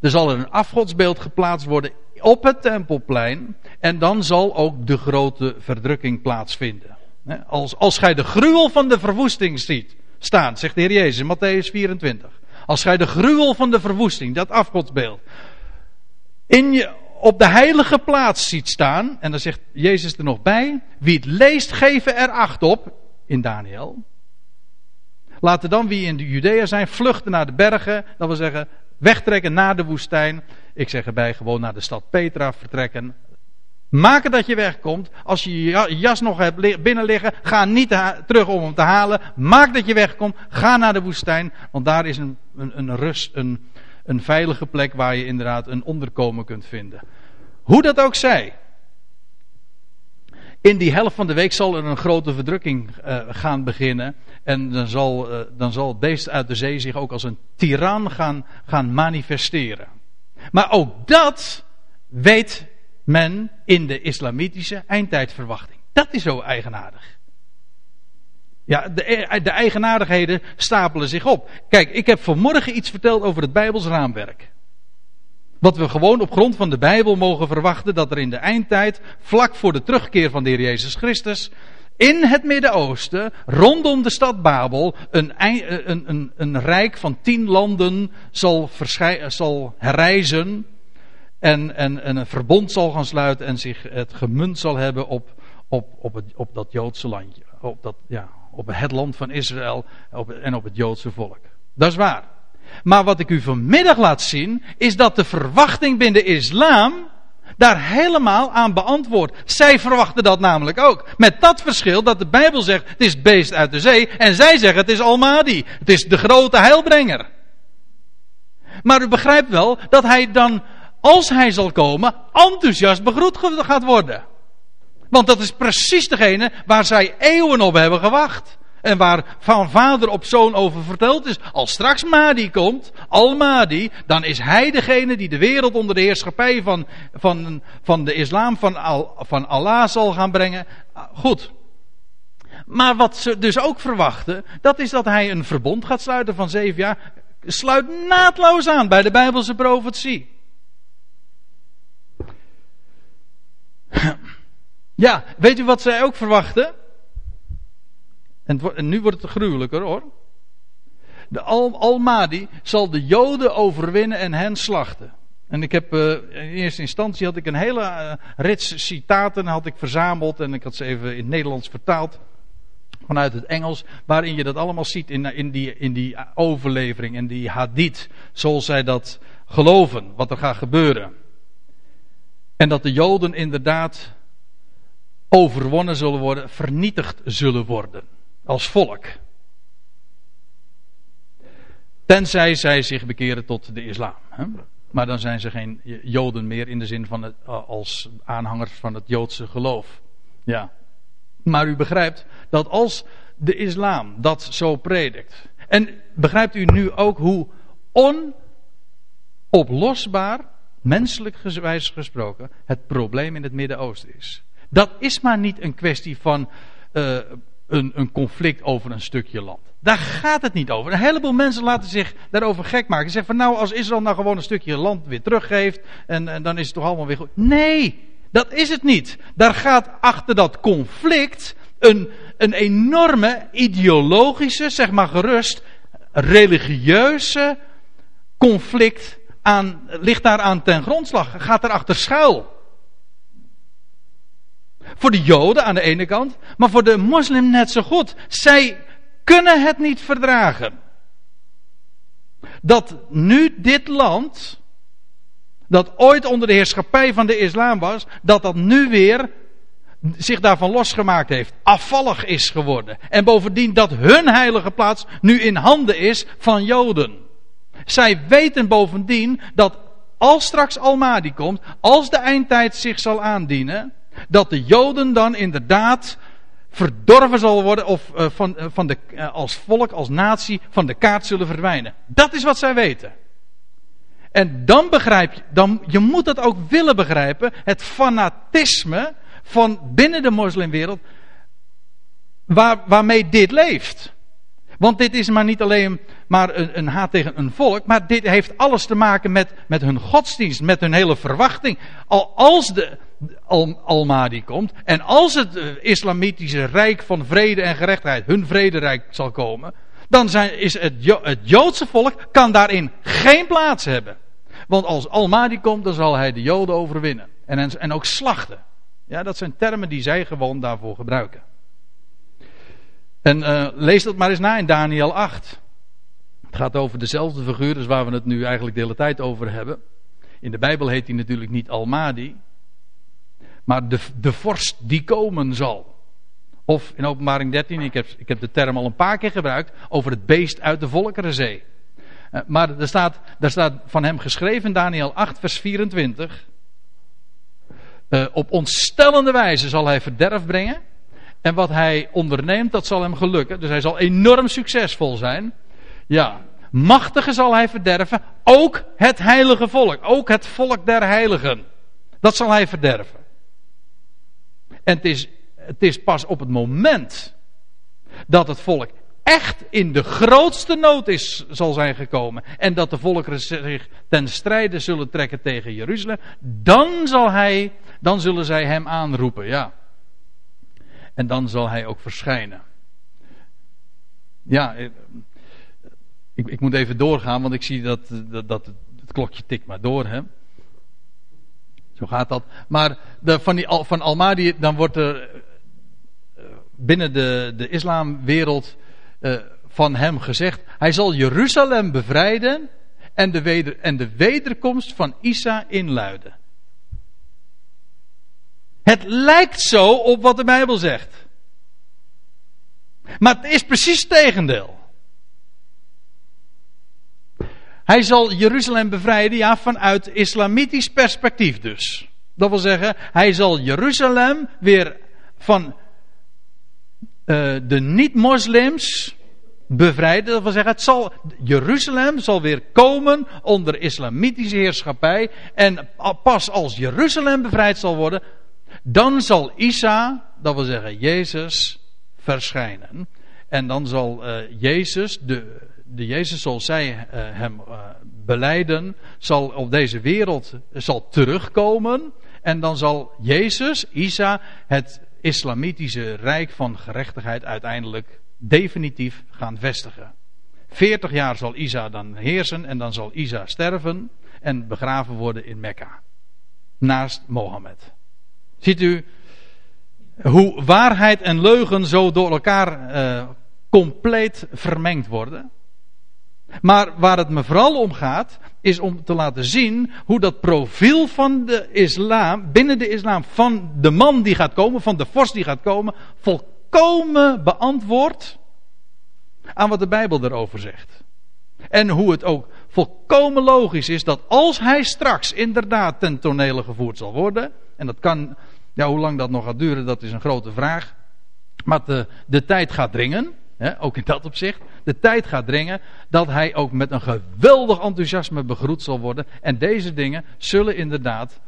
Er zal een afgodsbeeld geplaatst worden op het tempelplein en dan zal ook de grote verdrukking plaatsvinden. Als, als gij de gruwel van de verwoesting ziet staan, zegt de Heer Jezus in Matthäus 24. Als gij de gruwel van de verwoesting, dat afgodsbeeld, in je, op de heilige plaats ziet staan, en dan zegt Jezus er nog bij, wie het leest, geven er acht op, in Daniel. Laten dan wie in de Judea zijn vluchten naar de bergen. Dat wil zeggen wegtrekken naar de woestijn. Ik zeg erbij gewoon naar de stad Petra vertrekken. Maken dat je wegkomt. Als je je jas nog hebt binnen liggen, ga niet terug om hem te halen. Maak dat je wegkomt. Ga naar de woestijn. Want daar is een, een, een rust, een, een veilige plek waar je inderdaad een onderkomen kunt vinden. Hoe dat ook zij. In die helft van de week zal er een grote verdrukking uh, gaan beginnen. En dan zal, uh, dan zal het beest uit de zee zich ook als een tiran gaan, gaan manifesteren. Maar ook dat weet men in de islamitische eindtijdverwachting. Dat is zo eigenaardig. Ja, de, de eigenaardigheden stapelen zich op. Kijk, ik heb vanmorgen iets verteld over het Bijbels raamwerk. Wat we gewoon op grond van de Bijbel mogen verwachten, dat er in de eindtijd, vlak voor de terugkeer van de Heer Jezus Christus, in het Midden-Oosten, rondom de stad Babel, een, een, een, een rijk van tien landen zal, zal herrijzen en, en, en, een verbond zal gaan sluiten en zich het gemunt zal hebben op, op, op, het, op dat Joodse landje. Op, dat, ja, op het land van Israël op, en op het Joodse volk. Dat is waar. Maar wat ik u vanmiddag laat zien, is dat de verwachting binnen de islam daar helemaal aan beantwoordt. Zij verwachten dat namelijk ook. Met dat verschil dat de Bijbel zegt het is beest uit de zee en zij zeggen het is Almadi. Het is de grote heilbrenger. Maar u begrijpt wel dat hij dan, als hij zal komen, enthousiast begroet gaat worden. Want dat is precies degene waar zij eeuwen op hebben gewacht. En waar van vader op zoon over verteld is. Als straks Mahdi komt, Al-Mahdi, dan is hij degene die de wereld onder de heerschappij van, van, van de islam, van, Al, van Allah zal gaan brengen. Goed. Maar wat ze dus ook verwachten, dat is dat hij een verbond gaat sluiten van zeven jaar. Sluit naadloos aan bij de Bijbelse profetie. Ja, weet u wat zij ook verwachten? En, nu wordt het gruwelijker hoor. De Al Almadi zal de Joden overwinnen en hen slachten. En ik heb uh, in eerste instantie had ik een hele uh, rits citaten had ik verzameld en ik had ze even in het Nederlands vertaald vanuit het Engels, waarin je dat allemaal ziet in, in, die, in die overlevering en die hadith, zoals zij dat geloven, wat er gaat gebeuren. En dat de Joden inderdaad overwonnen zullen worden, vernietigd zullen worden als volk. Tenzij zij zich bekeren tot de islam. Hè? Maar dan zijn ze geen Joden meer in de zin van het, eh, als aanhangers van het Joodse geloof. Ja. Maar u begrijpt dat als de islam dat zo predikt. En begrijpt u nu ook hoe onoplosbaar, menselijk gewijs gesproken, het probleem in het Midden-Oosten is. Dat is maar niet een kwestie van uh, een, een conflict over een stukje land. Daar gaat het niet over. Een heleboel mensen laten zich daarover gek maken. Ze zeggen van nou, als Israël nou gewoon een stukje land weer teruggeeft, en, en dan is het toch allemaal weer goed. Nee, dat is het niet. Daar gaat achter dat conflict een, een enorme ideologische, zeg maar gerust, religieuze conflict aan, ligt daar aan ten grondslag. Gaat erachter schuil. Voor de Joden aan de ene kant, maar voor de moslim net zo goed. Zij kunnen het niet verdragen. Dat nu dit land, dat ooit onder de heerschappij van de islam was, dat dat nu weer zich daarvan losgemaakt heeft, afvallig is geworden. En bovendien dat hun heilige plaats nu in handen is van Joden. Zij weten bovendien dat als straks Almadi komt, als de eindtijd zich zal aandienen, dat de Joden dan inderdaad verdorven zal worden of uh, van, uh, van de, uh, als volk, als natie van de kaart zullen verdwijnen. Dat is wat zij weten. En dan begrijp je, dan, je moet dat ook willen begrijpen, het fanatisme van binnen de moslimwereld, waar, waarmee dit leeft. Want dit is maar niet alleen maar een, een, haat tegen een volk, maar dit heeft alles te maken met, met hun godsdienst, met hun hele verwachting. Al als de, Al, Almadi komt. En als het uh, islamitische rijk van vrede en gerechtigheid, hun vrederijk zal komen. Dan zijn, is het, het Joodse volk kan daarin geen plaats hebben. Want als Almadi komt, dan zal hij de Joden overwinnen. En, en ook slachten. Ja, dat zijn termen die zij gewoon daarvoor gebruiken. En uh, lees dat maar eens na in Daniel 8. Het gaat over dezelfde figuur, dus waar we het nu eigenlijk de hele tijd over hebben. In de Bijbel heet hij natuurlijk niet Almadi, maar de, de vorst die komen zal. Of in openbaring 13, ik heb, ik heb de term al een paar keer gebruikt, over het beest uit de Volkerenzee. Uh, maar er staat, er staat van hem geschreven, Daniel 8, vers 24. Uh, op ontstellende wijze zal hij verderf brengen. En wat hij onderneemt, dat zal hem gelukken. Dus hij zal enorm succesvol zijn. Ja, machtige zal hij verderven. Ook het heilige volk. Ook het volk der heiligen. Dat zal hij verderven. En het is, het is pas op het moment dat het volk echt in de grootste nood is, zal zijn gekomen. En dat de volkeren zich ten strijde zullen trekken tegen Jeruzalem. Dan zal hij, dan zullen zij hem aanroepen, ja. En dan zal hij ook verschijnen. Ja, eh, ik, ik moet even doorgaan, want ik zie dat, dat, dat het klokje tikt maar door. Hè? Zo gaat dat. Maar de, van, die, van Almadi, dan wordt er eh, binnen de, de islamwereld van hem gezegd: hij zal Jeruzalem bevrijden en de, weder, en de wederkomst van Isa inluiden. Het lijkt zo op wat de Bijbel zegt. Maar het is precies het tegendeel. Hij zal Jeruzalem bevrijden, ja, vanuit islamitisch perspectief dus. Dat wil zeggen, hij zal Jeruzalem weer van uh, de niet-moslims bevrijden. Dat wil zeggen, het zal, Jeruzalem zal weer komen onder islamitische heerschappij. En pas als Jeruzalem bevrijd zal worden, dan zal Isa, dat wil zeggen Jezus, verschijnen. En dan zal uh, Jezus, de, de Jezus zoals zij uh, hem uh, beleiden, zal op deze wereld zal terugkomen. En dan zal Jezus, Isa, het islamitische rijk van gerechtigheid uiteindelijk definitief gaan vestigen. 40 jaar zal Isa dan heersen en dan zal Isa sterven en begraven worden in Mekka. Naast Mohammed. Ziet u hoe waarheid en leugen zo door elkaar uh, compleet vermengd worden? Maar waar het me vooral om gaat, is om te laten zien hoe dat profiel van de islam, binnen de islam, van de man die gaat komen, van de vorst die gaat komen, volkomen beantwoordt aan wat de Bijbel erover zegt. En hoe het ook volkomen logisch is dat als hij straks inderdaad ten tonele gevoerd zal worden, en dat kan, ja, hoe lang dat nog gaat duren, dat is een grote vraag. Maar de, de tijd gaat dringen, hè, ook in dat opzicht. De tijd gaat dringen dat hij ook met een geweldig enthousiasme begroet zal worden. En deze dingen zullen inderdaad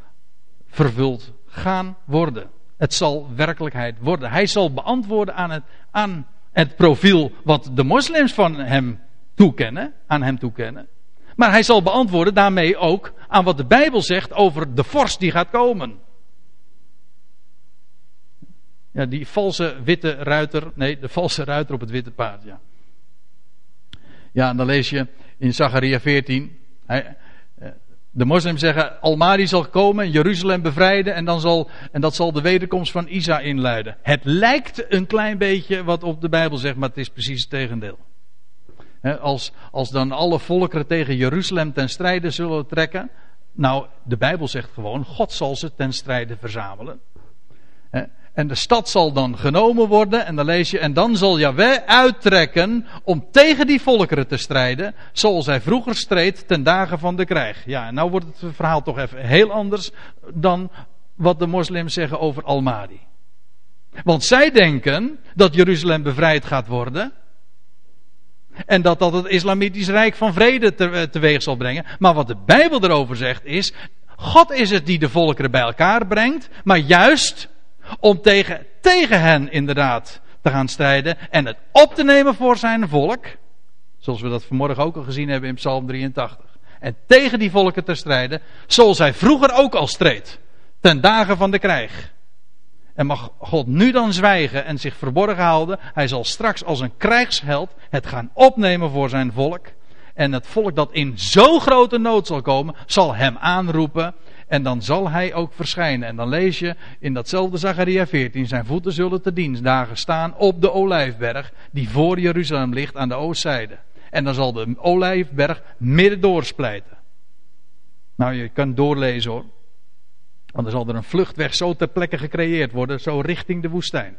vervuld gaan worden. Het zal werkelijkheid worden. Hij zal beantwoorden aan het, aan het profiel wat de moslims van hem toekennen, aan hem toekennen. Maar hij zal beantwoorden daarmee ook aan wat de Bijbel zegt over de vorst die gaat komen. Ja, die valse witte ruiter. Nee, de valse ruiter op het witte paard. Ja, ja en dan lees je in Zachariah 14. Hij, eh, de moslims zeggen: Almadi zal komen, Jeruzalem bevrijden. En, dan zal, en dat zal de wederkomst van Isa inluiden. Het lijkt een klein beetje wat op de Bijbel zegt, maar het is precies het tegendeel. als, als dan alle volkeren tegen Jeruzalem ten strijde zullen trekken. Nou, de Bijbel zegt gewoon: God zal ze ten strijde verzamelen. En de stad zal dan genomen worden. En dan lees je. En dan zal Yahweh uittrekken. om tegen die volkeren te strijden. zoals hij vroeger streed ten dagen van de krijg. Ja, nou wordt het verhaal toch even heel anders. dan wat de moslims zeggen over Al-Mahdi. Want zij denken dat Jeruzalem bevrijd gaat worden. En dat dat het islamitisch rijk van vrede teweeg zal brengen. Maar wat de Bijbel erover zegt is. God is het die de volkeren bij elkaar brengt. Maar juist om tegen, tegen hen inderdaad te gaan strijden en het op te nemen voor zijn volk. Zoals we dat vanmorgen ook al gezien hebben in Psalm 83. En tegen die volken te strijden, zoals hij vroeger ook al streed. Ten dagen van de krijg. En mag God nu dan zwijgen en zich verborgen houden. Hij zal straks als een krijgsheld het gaan opnemen voor zijn volk. En het volk dat in zo'n grote nood zal komen, zal hem aanroepen. En dan zal hij ook verschijnen. En dan lees je in datzelfde Zacharia 14, zijn voeten zullen te dienstdagen staan op de olijfberg, die voor Jeruzalem ligt aan de oostzijde. En dan zal de olijfberg midden doorsplijten. Nou, je kan doorlezen hoor. Want dan zal er een vluchtweg zo ter plekke gecreëerd worden, zo richting de woestijn.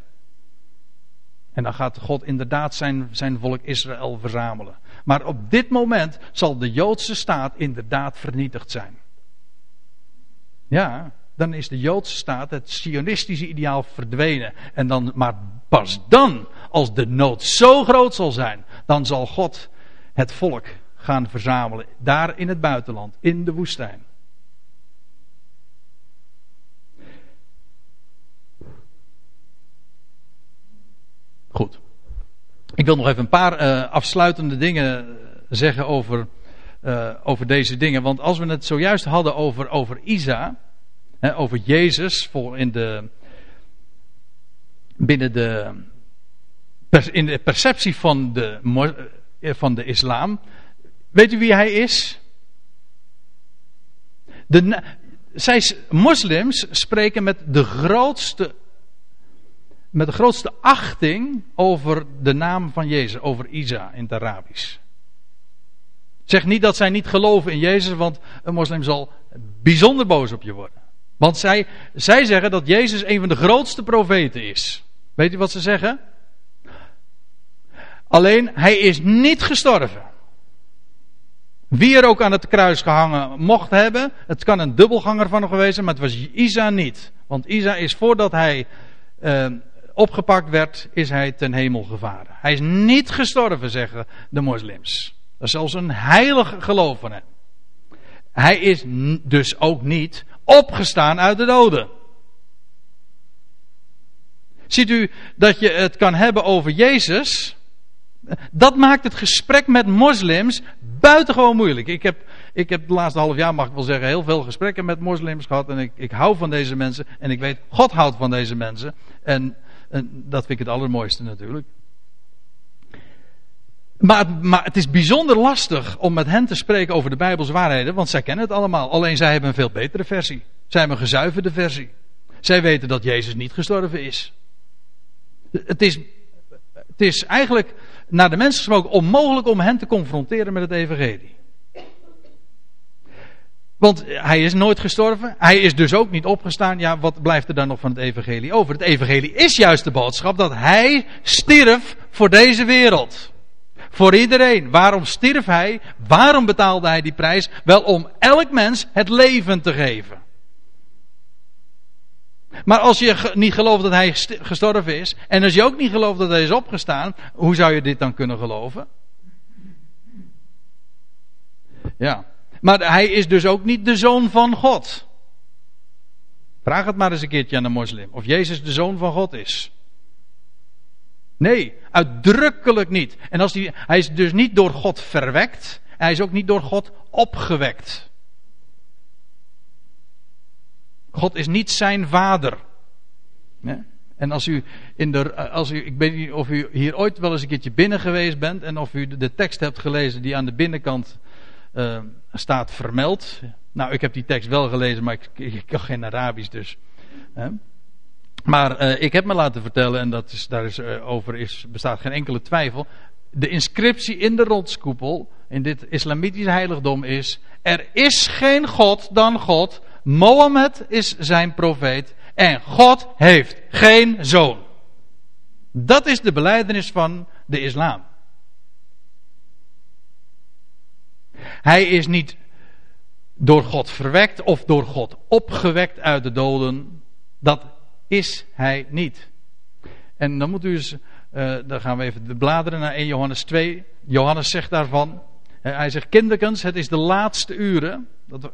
En dan gaat God inderdaad zijn, zijn volk Israël verzamelen. Maar op dit moment zal de Joodse staat inderdaad vernietigd zijn. Ja, dan is de Joodse staat, het sionistische ideaal, verdwenen. En dan, maar pas dan, als de nood zo groot zal zijn, dan zal God het volk gaan verzamelen. Daar in het buitenland, in de woestijn. Goed. Ik wil nog even een paar uh, afsluitende dingen zeggen over, uh, over deze dingen. Want als we het zojuist hadden over, over Isa, hè, over Jezus, voor in de, binnen de, in de perceptie van de, eh, van de islam. Weet u wie hij is? De, zij, moslims spreken met de grootste met de grootste achting over de naam van Jezus, over Isa in het Arabisch. Zeg niet dat zij niet geloven in Jezus, want een moslim zal bijzonder boos op je worden. Want zij, zij zeggen dat Jezus een van de grootste profeten is. Weet u wat ze zeggen? Alleen, hij is niet gestorven. Wie er ook aan het kruis gehangen mocht hebben, het kan een dubbelganger van hem geweest zijn, maar het was Isa niet. Want Isa is voordat hij uh, opgepakt werd, is hij ten hemel gevaren. Hij is niet gestorven, zeggen de moslims. Dat is zelfs een heilig geloof van hem. Hij is dus ook niet opgestaan uit de doden. Ziet u dat je het kan hebben over Jezus? Dat maakt het gesprek met moslims buitengewoon moeilijk. Ik heb, ik heb de laatste half jaar, mag ik wel zeggen, heel veel gesprekken met moslims gehad. En ik, ik hou van deze mensen. En ik weet, God houdt van deze mensen. En en dat vind ik het allermooiste natuurlijk. Maar, maar het is bijzonder lastig om met hen te spreken over de Bijbelse waarheden, want zij kennen het allemaal. Alleen zij hebben een veel betere versie. Zij hebben een gezuiverde versie. Zij weten dat Jezus niet gestorven is. Het is, het is eigenlijk naar de mensen gesproken onmogelijk om hen te confronteren met het evangelie. Want hij is nooit gestorven. Hij is dus ook niet opgestaan. Ja, wat blijft er dan nog van het evangelie over? Het evangelie is juist de boodschap dat hij stierf voor deze wereld. Voor iedereen. Waarom stierf hij? Waarom betaalde hij die prijs? Wel om elk mens het leven te geven. Maar als je niet gelooft dat hij gestorven is, en als je ook niet gelooft dat hij is opgestaan, hoe zou je dit dan kunnen geloven? Ja. Maar hij is dus ook niet de zoon van God. Vraag het maar eens een keertje aan een moslim. Of Jezus de zoon van God is. Nee, uitdrukkelijk niet. En als hij, hij is dus niet door God verwekt. Hij is ook niet door God opgewekt. God is niet zijn vader. En als u in de, als u, ik weet niet of u hier ooit wel eens een keertje binnen geweest bent en of u de tekst hebt gelezen die aan de binnenkant uh, staat vermeld. Nou, ik heb die tekst wel gelezen, maar ik, ik kan geen Arabisch dus. Hè. Maar uh, ik heb me laten vertellen, en dat is, daar is, uh, over is, bestaat geen enkele twijfel. De inscriptie in de rotskoepel, in dit islamitische heiligdom is: Er is geen God dan God. Mohammed is zijn profeet. En God heeft geen zoon. Dat is de beleidenis van de islam. Hij is niet door God verwekt of door God opgewekt uit de doden. Dat is hij niet. En dan moet u eens, uh, dan gaan we even bladeren naar 1 Johannes 2. Johannes zegt daarvan, hij zegt kinderkens, het is de laatste uren. Dat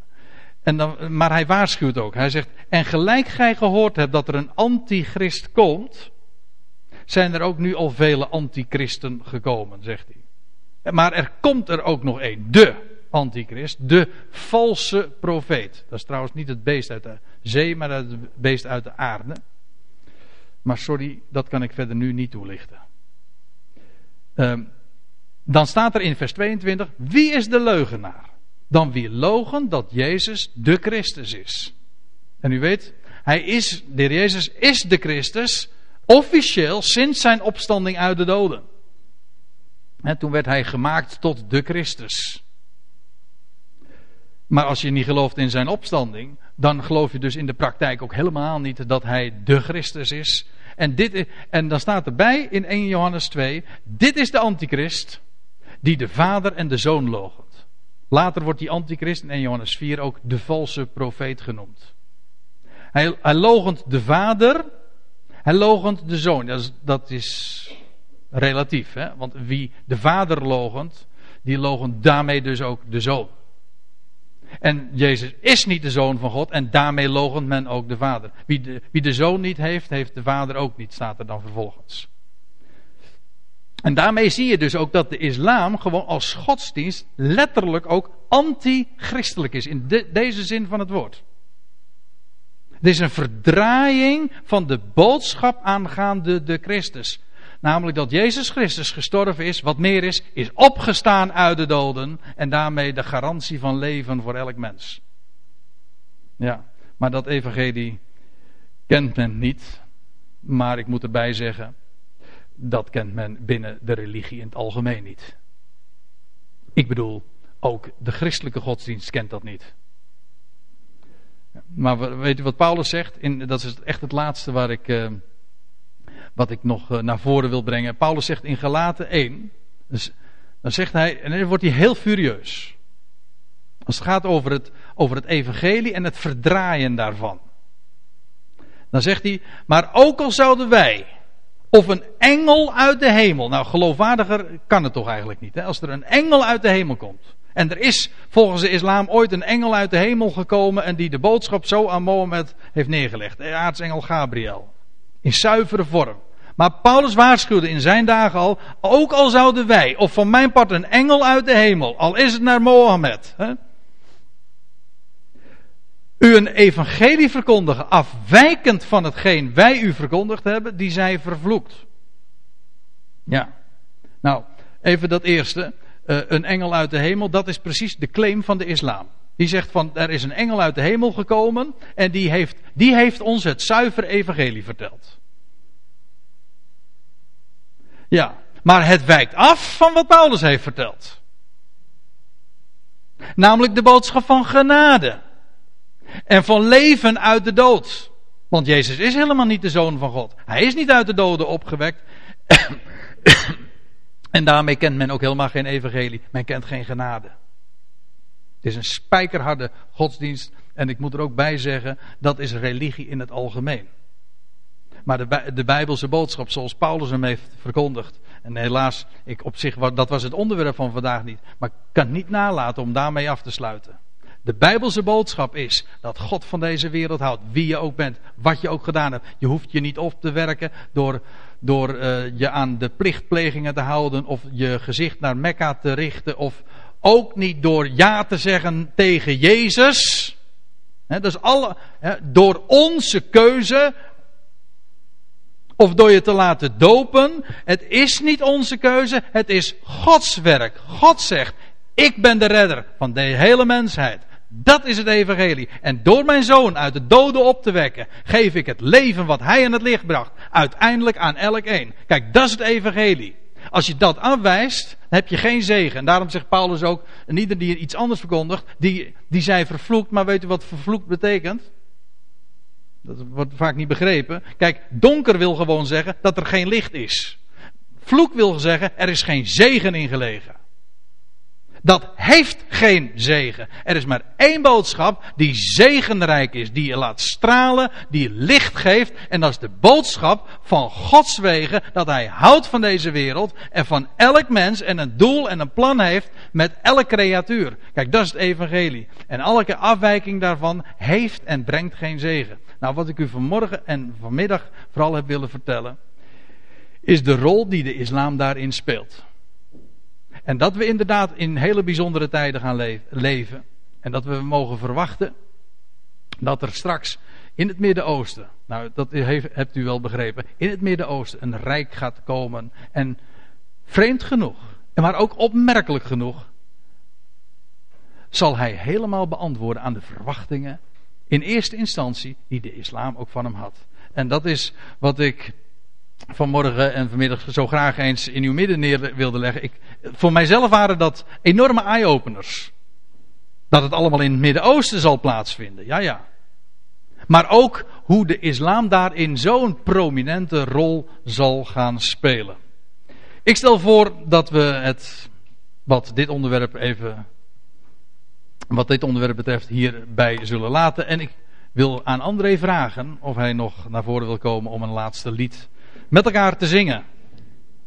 en dan, maar hij waarschuwt ook. Hij zegt, en gelijk gij gehoord hebt dat er een antichrist komt, zijn er ook nu al vele antichristen gekomen, zegt hij. Maar er komt er ook nog één, de antichrist, de valse profeet. Dat is trouwens niet het beest uit de zee, maar het beest uit de aarde. Maar sorry, dat kan ik verder nu niet toelichten. Um, dan staat er in vers 22, wie is de leugenaar? dan wie logen dat Jezus de Christus is. En u weet, hij is, de heer Jezus is de Christus, officieel sinds zijn opstanding uit de doden. En toen werd hij gemaakt tot de Christus. Maar als je niet gelooft in zijn opstanding, dan geloof je dus in de praktijk ook helemaal niet dat hij de Christus is. En, dit, en dan staat erbij in 1 Johannes 2, dit is de antichrist die de vader en de zoon logent. Later wordt die antichrist in 1 Johannes 4 ook de valse profeet genoemd. Hij, hij logent de vader, hij logent de zoon. Dat is, dat is relatief, hè? want wie de vader logent, die logent daarmee dus ook de zoon. En Jezus is niet de zoon van God en daarmee logent men ook de vader. Wie de, wie de zoon niet heeft, heeft de vader ook niet, staat er dan vervolgens. En daarmee zie je dus ook dat de islam gewoon als godsdienst letterlijk ook anti-christelijk is. In deze zin van het woord. Het is een verdraaiing van de boodschap aangaande de Christus. Namelijk dat Jezus Christus gestorven is, wat meer is, is opgestaan uit de doden. En daarmee de garantie van leven voor elk mens. Ja, maar dat evangelie kent men niet. Maar ik moet erbij zeggen, dat kent men binnen de religie in het algemeen niet. Ik bedoel, ook de christelijke godsdienst kent dat niet. Maar weet u wat Paulus zegt? In, dat is echt het laatste waar ik. Uh, wat ik nog eh, naar voren wil brengen. Paulus zegt in Galaten 1, dus, dan zegt hij, en dan wordt hij heel furieus. Als het gaat over het, over het evangelie en het verdraaien daarvan. Dan zegt hij, maar ook al zouden wij, of een engel uit de hemel, nou geloofwaardiger kan het toch eigenlijk niet, hè? als er een engel uit de hemel komt. En er is volgens de islam ooit een engel uit de hemel gekomen en die de boodschap zo aan Mohammed heeft neergelegd. De aartsengel Gabriel. In zuivere vorm. Maar Paulus waarschuwde in zijn dagen al, ook al zouden wij, of van mijn part een engel uit de hemel, al is het naar Mohammed, hè, u een evangelie verkondigen, afwijkend van hetgeen wij u verkondigd hebben, die zij vervloekt. Ja. Nou, even dat eerste. Uh, een engel uit de hemel, dat is precies de claim van de islam. Die zegt van, er is een engel uit de hemel gekomen en die heeft, die heeft ons het zuivere evangelie verteld. Ja, maar het wijkt af van wat Paulus heeft verteld. Namelijk de boodschap van genade. En van leven uit de dood. Want Jezus is helemaal niet de zoon van God. Hij is niet uit de doden opgewekt. en daarmee kent men ook helemaal geen evangelie. Men kent geen genade. Het is een spijkerharde godsdienst. En ik moet er ook bij zeggen, dat is religie in het algemeen. Maar de, de Bijbelse boodschap, zoals Paulus hem heeft verkondigd. En helaas, ik op zich, dat was het onderwerp van vandaag niet. Maar ik kan niet nalaten om daarmee af te sluiten. De Bijbelse boodschap is dat God van deze wereld houdt. Wie je ook bent, wat je ook gedaan hebt. Je hoeft je niet op te werken door, door uh, je aan de plichtplegingen te houden. Of je gezicht naar Mekka te richten. Of ook niet door ja te zeggen tegen Jezus. He, dus alle, door onze keuze of door je te laten dopen. Het is niet onze keuze, het is Gods werk. God zegt, ik ben de redder van de hele mensheid. Dat is het evangelie. En door mijn zoon uit de doden op te wekken, geef ik het leven wat hij in het licht bracht, uiteindelijk aan elk een. Kijk, dat is het evangelie. Als je dat afwijst, heb je geen zegen. En daarom zegt Paulus ook, en ieder die iets anders verkondigt, die, die zij vervloekt. Maar weet u wat vervloekt betekent? Dat wordt vaak niet begrepen. Kijk, donker wil gewoon zeggen dat er geen licht is. Vloek wil zeggen, er is geen zegen in gelegen. Dat heeft geen zegen. Er is maar één boodschap die zegenrijk is, die je laat stralen, die licht geeft. En dat is de boodschap van Gods wegen, dat Hij houdt van deze wereld en van elk mens en een doel en een plan heeft met elke creatuur. Kijk, dat is het evangelie. En elke afwijking daarvan heeft en brengt geen zegen. Nou, wat ik u vanmorgen en vanmiddag vooral heb willen vertellen, is de rol die de islam daarin speelt. En dat we inderdaad in hele bijzondere tijden gaan leven. En dat we mogen verwachten dat er straks in het Midden-Oosten, nou dat hebt u wel begrepen, in het Midden-Oosten een rijk gaat komen. En vreemd genoeg, maar ook opmerkelijk genoeg, zal hij helemaal beantwoorden aan de verwachtingen, in eerste instantie, die de islam ook van hem had. En dat is wat ik vanmorgen en vanmiddag zo graag eens in uw midden neer wilde leggen. Ik, voor mijzelf waren dat enorme eye-openers. Dat het allemaal in het Midden-Oosten zal plaatsvinden, ja ja. Maar ook hoe de islam daarin zo'n prominente rol zal gaan spelen. Ik stel voor dat we het, wat dit onderwerp even, wat dit onderwerp betreft, hierbij zullen laten. En ik wil aan André vragen of hij nog naar voren wil komen om een laatste lied met elkaar te zingen.